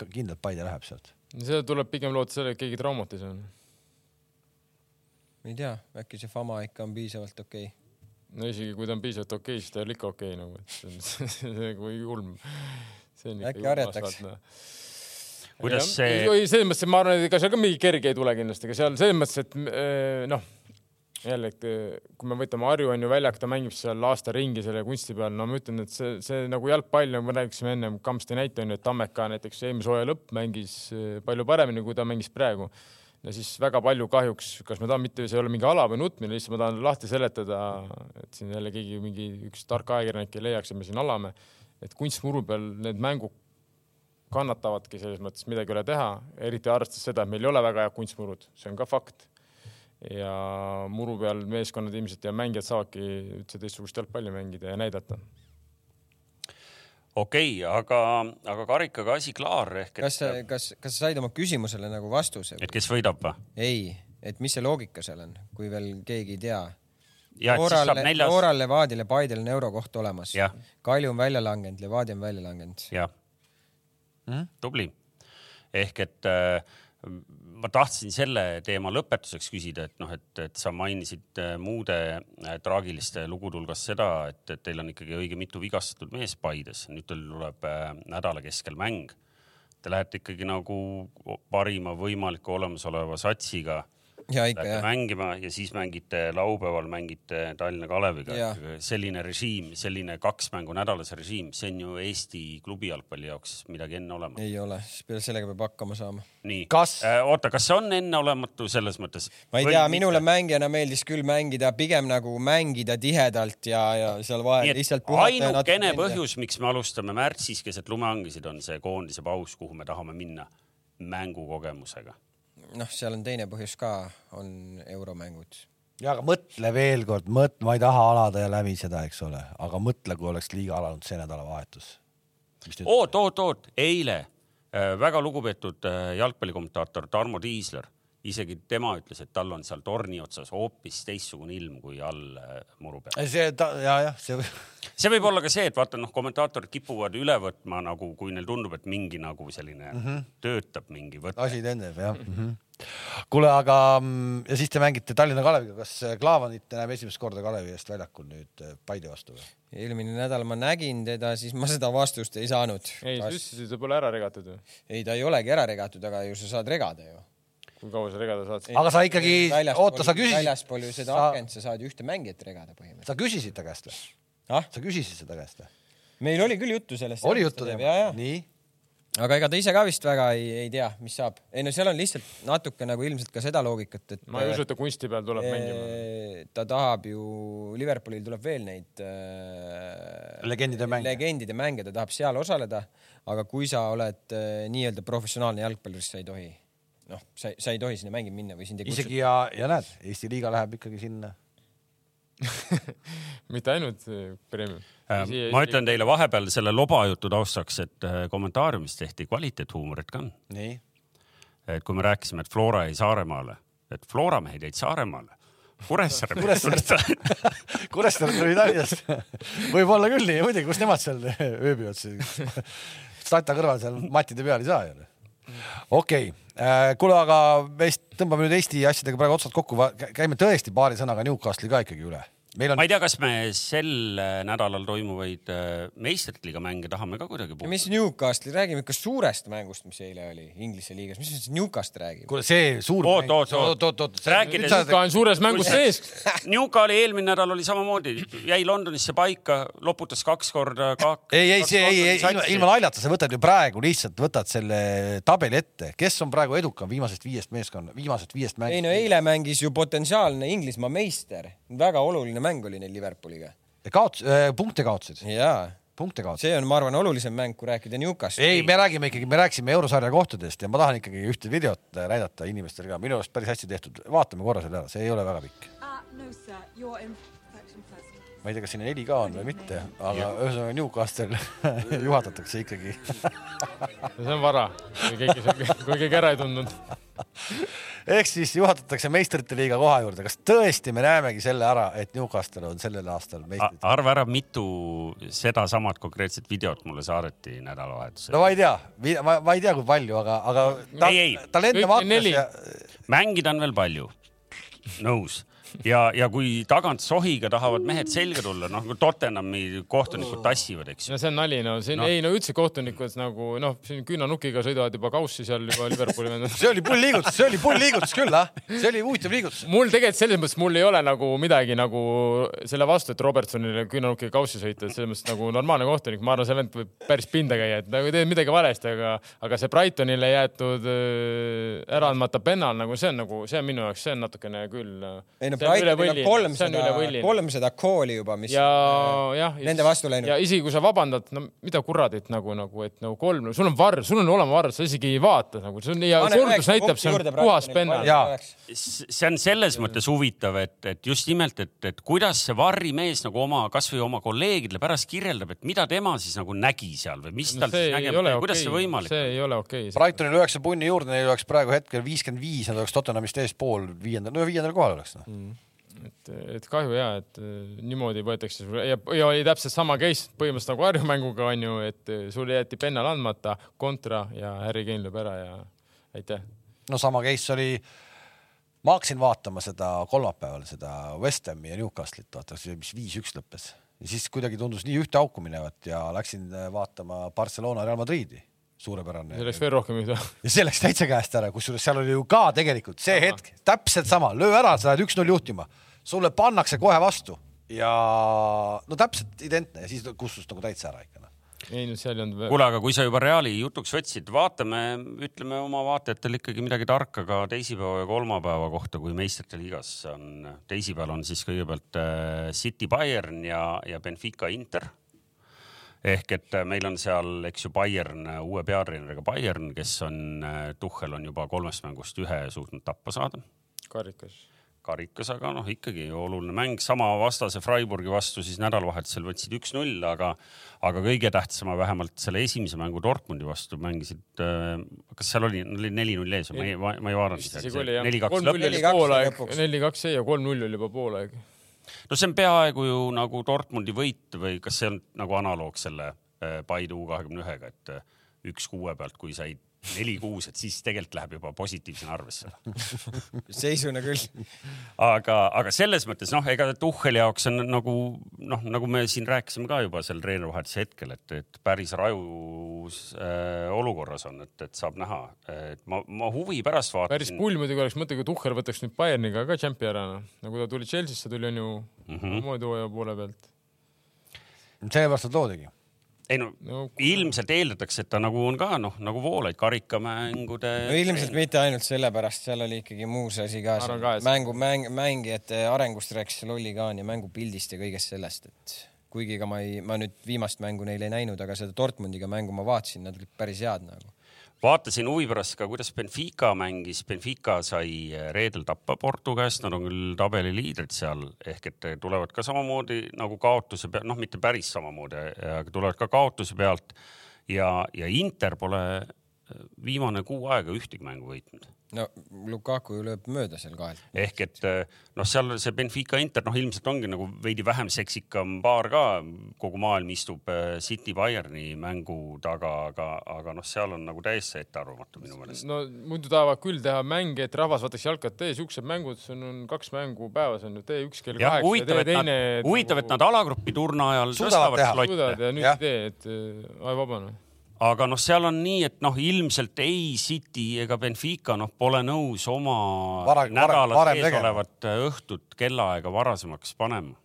kindlalt Paide läheb sealt. seda tuleb pigem loota sellele, et keegi traumat ei saa. ma ei tea, äkki see Fama ikka on piisavalt okei okay.. No isegi kui ta on piisavalt okei okay,, siis ta ei ole ikka okei okay, nagu, et see on- see on nagu julm. see on Äkki harjataks? noh. kuidas Ja, see, ei, selles mõttes, et ma arvan, et ega seal ka mingi kerge ei tule kindlasti, aga seal selles mõttes, et eh, noh, jälle, et eh, kui me võtame Harju on ju väljak, ta mängib seal aasta ringi selle kunsti peal, no ma ütlen, et see, see nagu jalgpall, nagu me rääkisime ennem Kamsti näite on ju, et Tammeka näiteks eelmise hooaja lõpp mängis eh, palju paremini, kui ta mängis praegu. Ja siis väga palju kahjuks, kas ma tahan mitte, see ei ole mingi ala või nutmine, lihtsalt ma tahan lahti seletada, et siin jälle keegi mingi üks tark ajakirjanik ei leiaks, et me siin alame, et kunstmuru peal need mängud kannatavadki selles mõttes midagi ei ole teha, eriti arvestades seda, et meil ei ole väga head kunstmurud, see on ka fakt. ja muru peal meeskonnad ilmselt ja mängijad saavadki üldse teistsugust jalgpalli mängida ja näidata. Okei okay,, aga, aga karikaga asi klaar ehk kas, et, kas, kas sa said oma küsimusele nagu vastuse? et kes võidab või? ei, et mis see loogika seal on, kui veel keegi ei tea. et saab, neljas, Nooral, Levadil ja Paidel on eurokoht olemas. Kalju on välja langenud, Levadia on välja langenud. jah mm?. tubli. ehk et äh, ma tahtsin selle teema lõpetuseks küsida, et noh, et, et sa mainisid äh, muude äh, traagiliste lugude hulgas seda, et, et teil on ikkagi õige mitu vigastatud meest Paides, nüüd teil tuleb äh, nädala keskel mäng. Te lähete ikkagi nagu parima võimaliku olemasoleva satsiga Lähete mängima ja siis mängite laupäeval mängite Tallinna Kaleviga selline režiim, selline kaks mängu nädalas režiim, see on ju Eesti klubi jalgpalli jaoks midagi enneolematut. ei ole, siis peale sellega peab hakkama saama. nii, Kas- oota, kas see on enneolematu selles mõttes? ma ei tea, minule mängijana meeldis küll mängida pigem nagu mängida tihedalt ja, ja seal vahel lihtsalt puhata ainukene põhjus, miks me alustame märtsis keset lumehangesid, on see koondise paus, kuhu me tahame minna mängukogemusega. noh, seal on teine põhjus ka, on euromängud. ja aga mõtle veel kord, mõtle, ma ei taha alada ja läbiseda, eks ole, aga mõtle, kui oleks liiga alanud see nädalavahetus. oot, oot, oot, eile äh, väga lugupeetud äh, jalgpallikommentaator Tarmo Tiisler, isegi tema ütles, et tal on seal torni otsas hoopis teistsugune ilm kui all äh, muru peal. see ta ja, jah, see see võib olla ka see, et vaata noh, kommentaatorid kipuvad üle võtma nagu, kui neile tundub, et mingi nagu selline mm -hmm. töötab mingi võte. asi tendeb jah mm -hmm. kuule, aga mm, ja siis te mängite Tallinna Kaleviga, kas Klaavanit näeb esimest korda Kalevi eest väljakul nüüd äh, Paide vastu või? eelmine nädal ma nägin teda, siis ma seda vastust ei saanud. ei, sa ütlesid, et pole ära regatud ju. ei, ta ei olegi ära regatud, aga ju sa saad regada ju. Kui kaua sa regada saad? aga sa ikkagi, oota, sa küsisid, väljaspool ju seda sa- akent, sa saad ju ühte mängijat regada põhimõtteliselt. sa küsisid ta käest või? ah, sa küsisid seda käest või? meil oli küll juttu sellest. oli juttu ja,, nii? aga ega ta ise ka vist väga ei, ei tea, mis saab. ei no seal on lihtsalt natuke nagu ilmselt ka seda loogikat, et ma ei usu, et ta kunsti peal tuleb mängima. Eh, ta tahab ju, Liverpoolil tuleb veel neid äh, Legendide mänge. legendide mänge, ta tahab seal osaleda, aga kui sa oled äh, nii-öelda professionaalne jalgpallur, siis sa ei tohi, noh, sa, sa ei tohi sinna mängima minna või sind ei kutsuta. isegi ja, ja näed, Eesti liiga läheb ikkagi sinna. mitte ainult eh, premium. Äh, ma ütlen teile vahepeal selle lobajutu taustaks, et äh, kommentaariumis tehti kvaliteethuumorit ka. nii. et kui me rääkisime, et Flora jäi Saaremaale, et Flora mehed jäid Saaremaale. Kuressaare Kuressaare tuli Tallinnast. võib-olla küll nii, muidugi, kus nemad seal ööbivad siis? Stata kõrval seal matide peal ei saa ju. okei okay., kuule, aga me vist tõmbame nüüd Eesti asjadega praegu otsad kokku, käime tõesti paari sõnaga Newcastle'i ka ikkagi üle. Meil on ma ei tea, kas me sel äh, nädalal toimuvaid äh, meistrite liiga mänge tahame ka kuidagi ja mis Newcastle'i, räägime ikka suurest mängust, mis eile oli Inglise liigas, mis see Newcastle räägib? kuule, see suur. Oot, oot, oot. oot, oot. Rääkides- ka on suures mängus sees. Newcali eelmine nädal oli samamoodi, jäi Londonisse paika, loputas kaks korda kaks. ei, ei, see ei, ei ilma, ilma naljata, sa võtad ju praegu lihtsalt võtad selle tabeli ette, kes on praegu edukam viimasest viiest meeskonna, viimasest viiest ei mängust no. eile mängis ju potentsiaalne Inglismaa meister, väga oluline mäng oli neil Liverpooliga. kaots- äh,, punkte kaotasid, jaa, punkte kaotasid. see on, ma arvan, olulisem mäng, kui rääkida Newcastle'i. ei, me räägime ikkagi, me rääkisime eurosarja kohtadest ja ma tahan ikkagi ühte videot äh, näidata inimestele ka, minu arust päris hästi tehtud, vaatame korra selle ära, see ei ole väga pikk. Uh, no, sir. Ma ei tea, kas siin heli ka on või mitte, aga ühesõnaga Newcastle juhatatakse ikkagi. see on vara, kui keegi, kui keegi ära ei tundnud. ehk siis juhatatakse meistrite liiga koha juurde, kas tõesti me näemegi selle ära, et Newcastle on sellel aastal meistrid? arva ära, mitu sedasamat konkreetset videot mulle saadeti nädalavahetusel no ma ei tea, ma, ma ei tea, kui palju, aga, aga ta, Ei, ei. tal enda Kõik vaates neli. ja mängida on veel palju. nõus ja, ja kui tagant sohiga tahavad mehed selga tulla, noh kui Tottenhami kohtunikud tassivad, eks ju. no see on nali, no siin No. ei no üldse kohtunikud nagu noh, siin küünanukiga sõidavad juba kaussi seal juba Liverpooli see oli pull liigutus, see oli pull liigutus küll, ah, see oli huvitav liigutus. mul tegelikult selles mõttes mul ei ole nagu midagi nagu selle vastu, et Robertsonile küünanukiga kaussi sõita, et selles mõttes nagu normaalne kohtunik, ma arvan, see vend võib päris pinda käia, et nagu ei teinud midagi valesti, aga, aga see Brightonile jäetud äh, ära andmata pennal nagu see on nagu, see on minu jaoks, see on natukene küll. ei no Brightonil on kolmsada, kolmsada kooli juba, mis ja, jah. nende vastu läinud. ja isegi kui sa vabandad, no mida kuradit nagu, nagu, et nagu kolm, sul on varr, sul on olema varr, sa isegi ei vaata nagu, see on ja kordus näitab, see on puhas pennal. Jaa. see on selles mõttes huvitav, et, et just nimelt, et, et kuidas see varrimees nagu oma, kasvõi oma kolleegidele pärast kirjeldab, et mida tema siis nagu nägi seal või mis no tal see siis nägema kuidas okei see võimalik see ei ole okei. Brightonil üheksa punni juurde, neil oleks praegu hetkel viiskümmend viis, nad oleks Tottenhamist eespool viiendal, no viiendal kohal oleks noh. et, et kahju ja, et äh, niimoodi võetakse sulle ja, ja oli täpselt sama case põhimõtteliselt nagu Harju mänguga on ju, et äh, sulle jäeti pennal andmata, kontra ja Harry Kane lööb ära ja aitäh. no sama case oli, ma hakkasin vaatama seda kolmapäeval seda West Hami ja Newcastle'it, vaata mis viis-üks lõppes. Ja siis kuidagi tundus nii ühte auku minevat ja läksin äh, vaatama Barcelona Real Madridi. Suurepärane. See läks veel rohkem juurde. ja see läks täitsa käest ära, kusjuures seal oli ju ka tegelikult see hetk täpselt sama, löö ära, sa lähed üks-null juhtima, sulle pannakse kohe vastu ja no täpselt identne ja siis kustus nagu täitsa ära ikka noh. ei no seal ei olnud kuule, aga kui sa juba Reali jutuks võtsid, vaatame, ütleme oma vaatajatele ikkagi midagi tarka ka teisipäeva ja kolmapäeva kohta, kui meistrite liigas on, teisipäeval on siis kõigepealt äh, City Bayern ja, ja Benfica Inter. ehk et äh, meil on seal, eks ju, Bayern äh, uue peatreeneriga Bayern, kes on, Tuhhel on juba kolmest mängust ühe suutnud tappa saada karikas. karikas, aga noh, ikkagi oluline mäng, sama vastase Freiburgi vastu siis nädalavahetusel võtsid üks-null, aga, aga kõige tähtsama vähemalt selle esimese mängu Dortmundi vastu mängisid äh,. kas seal oli, oli neli-null ees, ma ei, ma ei vaadanud neli-kaks kolm-null lõpp. oli 4-2 poolaeg, lõpuks. neli-kaks jäi ja kolm-null oli juba poolaeg. no see on peaaegu ju nagu Dortmundi võit või kas see on nagu analoog selle äh, Paide U kahekümne ühega, et äh, üks kuue pealt, kui said neli-kuus, et siis tegelikult läheb juba positiivsena arvesse. seisuna küll. aga, aga selles mõttes noh, ega Tuhheli jaoks on nagu noh, nagu me siin rääkisime ka juba seal treenerivahetuse hetkel, et, et päris rajus äh, olukorras on, et, et saab näha, et ma, ma huvi pärast päris vaatasin. pull muidugi oleks mõte, kui Tuhher võtaks nüüd Bayerniga ka tšempi ära, noh. nagu ta tuli Chelsea'sse, tuli on ju Mhm. samamoodi hooaja poole pealt. sellepärast nad loodigi. Ei no no ilmselt eeldatakse, et ta nagu on ka noh, nagu Voolaid karikamängude. no ilmselt mitte ainult sellepärast, seal oli ikkagi muus asi ka. Ka, mängu, mäng, mängijate arengust rääkis lollikaan ja mängupildist ja kõigest sellest, et kuigi ega ma ei, ma nüüd viimast mängu neil ei näinud, aga seda Dortmundiga mängu ma vaatasin, nad olid päris head nagu. Vaatasin huvi pärast ka, kuidas Benfica mängis. Benfica sai reedel tappa Porto käest, nad on küll tabeli liidrid seal ehk et tulevad ka samamoodi nagu kaotuse pealt, noh, mitte päris samamoodi, aga tulevad ka kaotuse pealt ja, ja Inter pole viimane kuu aega ühtegi mängu võitnud. No Lukaku ju lööb mööda seal kahelt. ehk et noh, seal see Benfica Inter noh, ilmselt ongi nagu veidi vähem seksikam paar ka, kogu maailm istub äh, City Bayerni mängu taga, aga, aga noh, seal on nagu täiesti ettearvamatu minu meelest. no muidu tahavad küll teha mänge, et rahvas vaataks jalkat, tee siuksed mängud, sul on kaks mängu päevas on ju, tee üks kell kaheksa tee et nad teine,. huvitav, et nad alagrupi turna ajal Suudavad teha. slotte, ja nüüd ei tee, et äh, ai vabane. Aga noh, seal on nii, et noh, ilmselt ei City ega Benfica noh, pole nõus oma Vara- varem- nädala varem sees tegema. olevat äh, õhtut kellaaega varasemaks panema.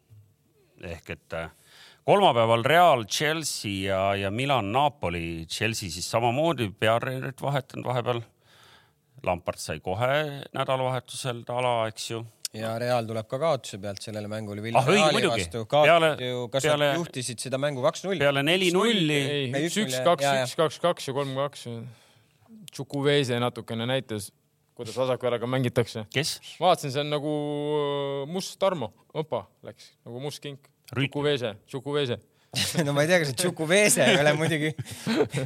ehk et äh, kolmapäeval Real, Chelsea ja, ja Milan, Napoli, Chelsea siis samamoodi peatreenerit vahetanud vahepeal. Lampard sai kohe nädalavahetusel tala, eks ju ja Real tuleb ka kaotuse pealt sellele mängule. Ah, õige, muidugi. peale Peale-, kas peale- nad juhtisid seda mängu kaks-null? peale neli-nulli üks, üks kaks, üks, kaks, kaks ja kolm, kaks. Tšukuvese natukene näitas, kuidas vasaku jalaga mängitakse. kes? vaatasin, see on nagu äh, must Tarmo, opa, läks nagu must kink. Tšukuvese, Tšukuvese. no ma ei tea, kas see Tšukuvese ei ole muidugi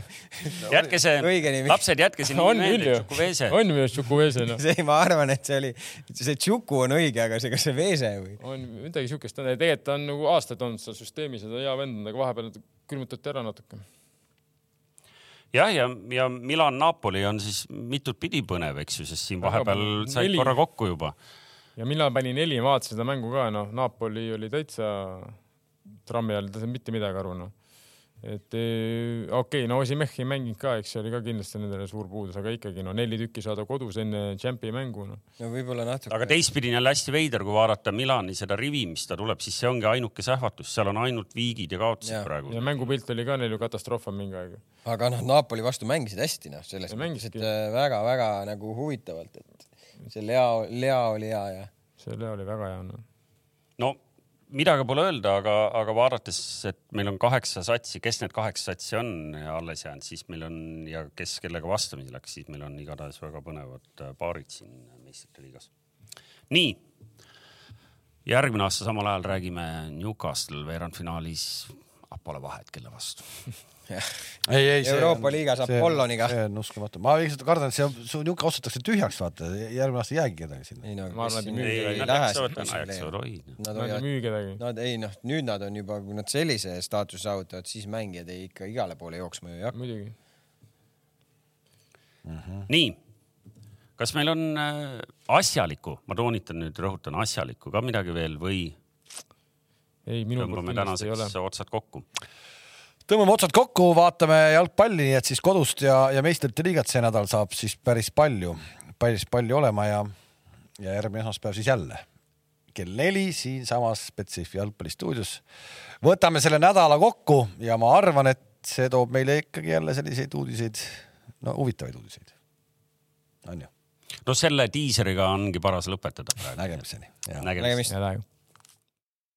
jätke see lapsed, jätke see on nimi meelde, ju, Tšukuvese. on minu arust Tšukuvese noh. see, ma arvan, et see oli, see Tšuku on õige, aga see, kas see Vese või? on midagi siukest, tegelikult ta on nagu aastaid olnud seal süsteemis ja ta on hea vend, aga vahepeal külmutati ära natuke. jah, ja, ja Milan-Napoli on siis mitut pidi põnev, eks ju, sest siin vahepeal said korra kokku juba. ja Milan pani neli, ma vaatasin seda mängu ka, noh, Napoli oli täitsa trammi all, ta ei saanud mitte midagi aru, noh. et eh, okei okay,, no Osimeh ei mänginud ka, eks see oli ka kindlasti nendele suur puudus, aga ikkagi no neli tükki saada kodus enne Champi mängu, noh. no võib-olla natuke. aga teistpidi on jälle hästi veider, kui vaadata Milani seda rivi, mis ta tuleb, siis see ongi ainuke sähvatus, seal on ainult viigid ja kaotused Jaa. praegu ja. mängupilt oli ka neil ju katastroof on mingi aeg. aga noh, Napoli vastu mängisid hästi, noh, selles Ja mõttes, et mängisidki. äh, väga-väga nagu huvitavalt, et see Lea, Lea oli hea ja see oli väga hea, noh. no midagi pole öelda, aga, aga vaadates, et meil on kaheksa satsi, kes need kaheksa satsi on alles jäänud, siis meil on ja kes kellega vastamisi läks, siis meil on igatahes väga põnevad äh, paarid siin meistrite liigas. nii, järgmine aasta samal ajal räägime Newcastle veerandfinaalis, ah pole vahet, kelle vastu. ei, ei. Euroopa liiga saab Polloniga. see on uskumatu, ma lihtsalt kardan, et see su niuke ostetakse tühjaks, vaata, järgmine aasta ei jäägi kedagi sinna. ei no Ma arvan, et ei müügi ei, kedagi. nad ei müü kedagi. nad ei noh, nüüd nad on juba, kui nad sellise staatuse saavutavad, siis mängijad ei ikka igale poole jooksma ju ei hakka. muidugi. nii, kas meil on äh, asjalikku, ma toonitan nüüd, rõhutan asjalikku ka midagi veel või ei, minu poolt tõmbame kindlasti ei ole tänaseks. otsad kokku? tõmbame otsad kokku, vaatame jalgpalli, nii et siis kodust ja, ja meistrite liigat see nädal saab siis päris palju, päris palju olema ja, ja järgmine esmaspäev siis jälle kell neli siinsamas Betsafe jalgpallistuudios. võtame selle nädala kokku ja ma arvan, et see toob meile ikkagi jälle selliseid uudiseid, no huvitavaid uudiseid. on ju, no selle diiseriga ongi paras lõpetada praegu. nägemiseni. nägemist.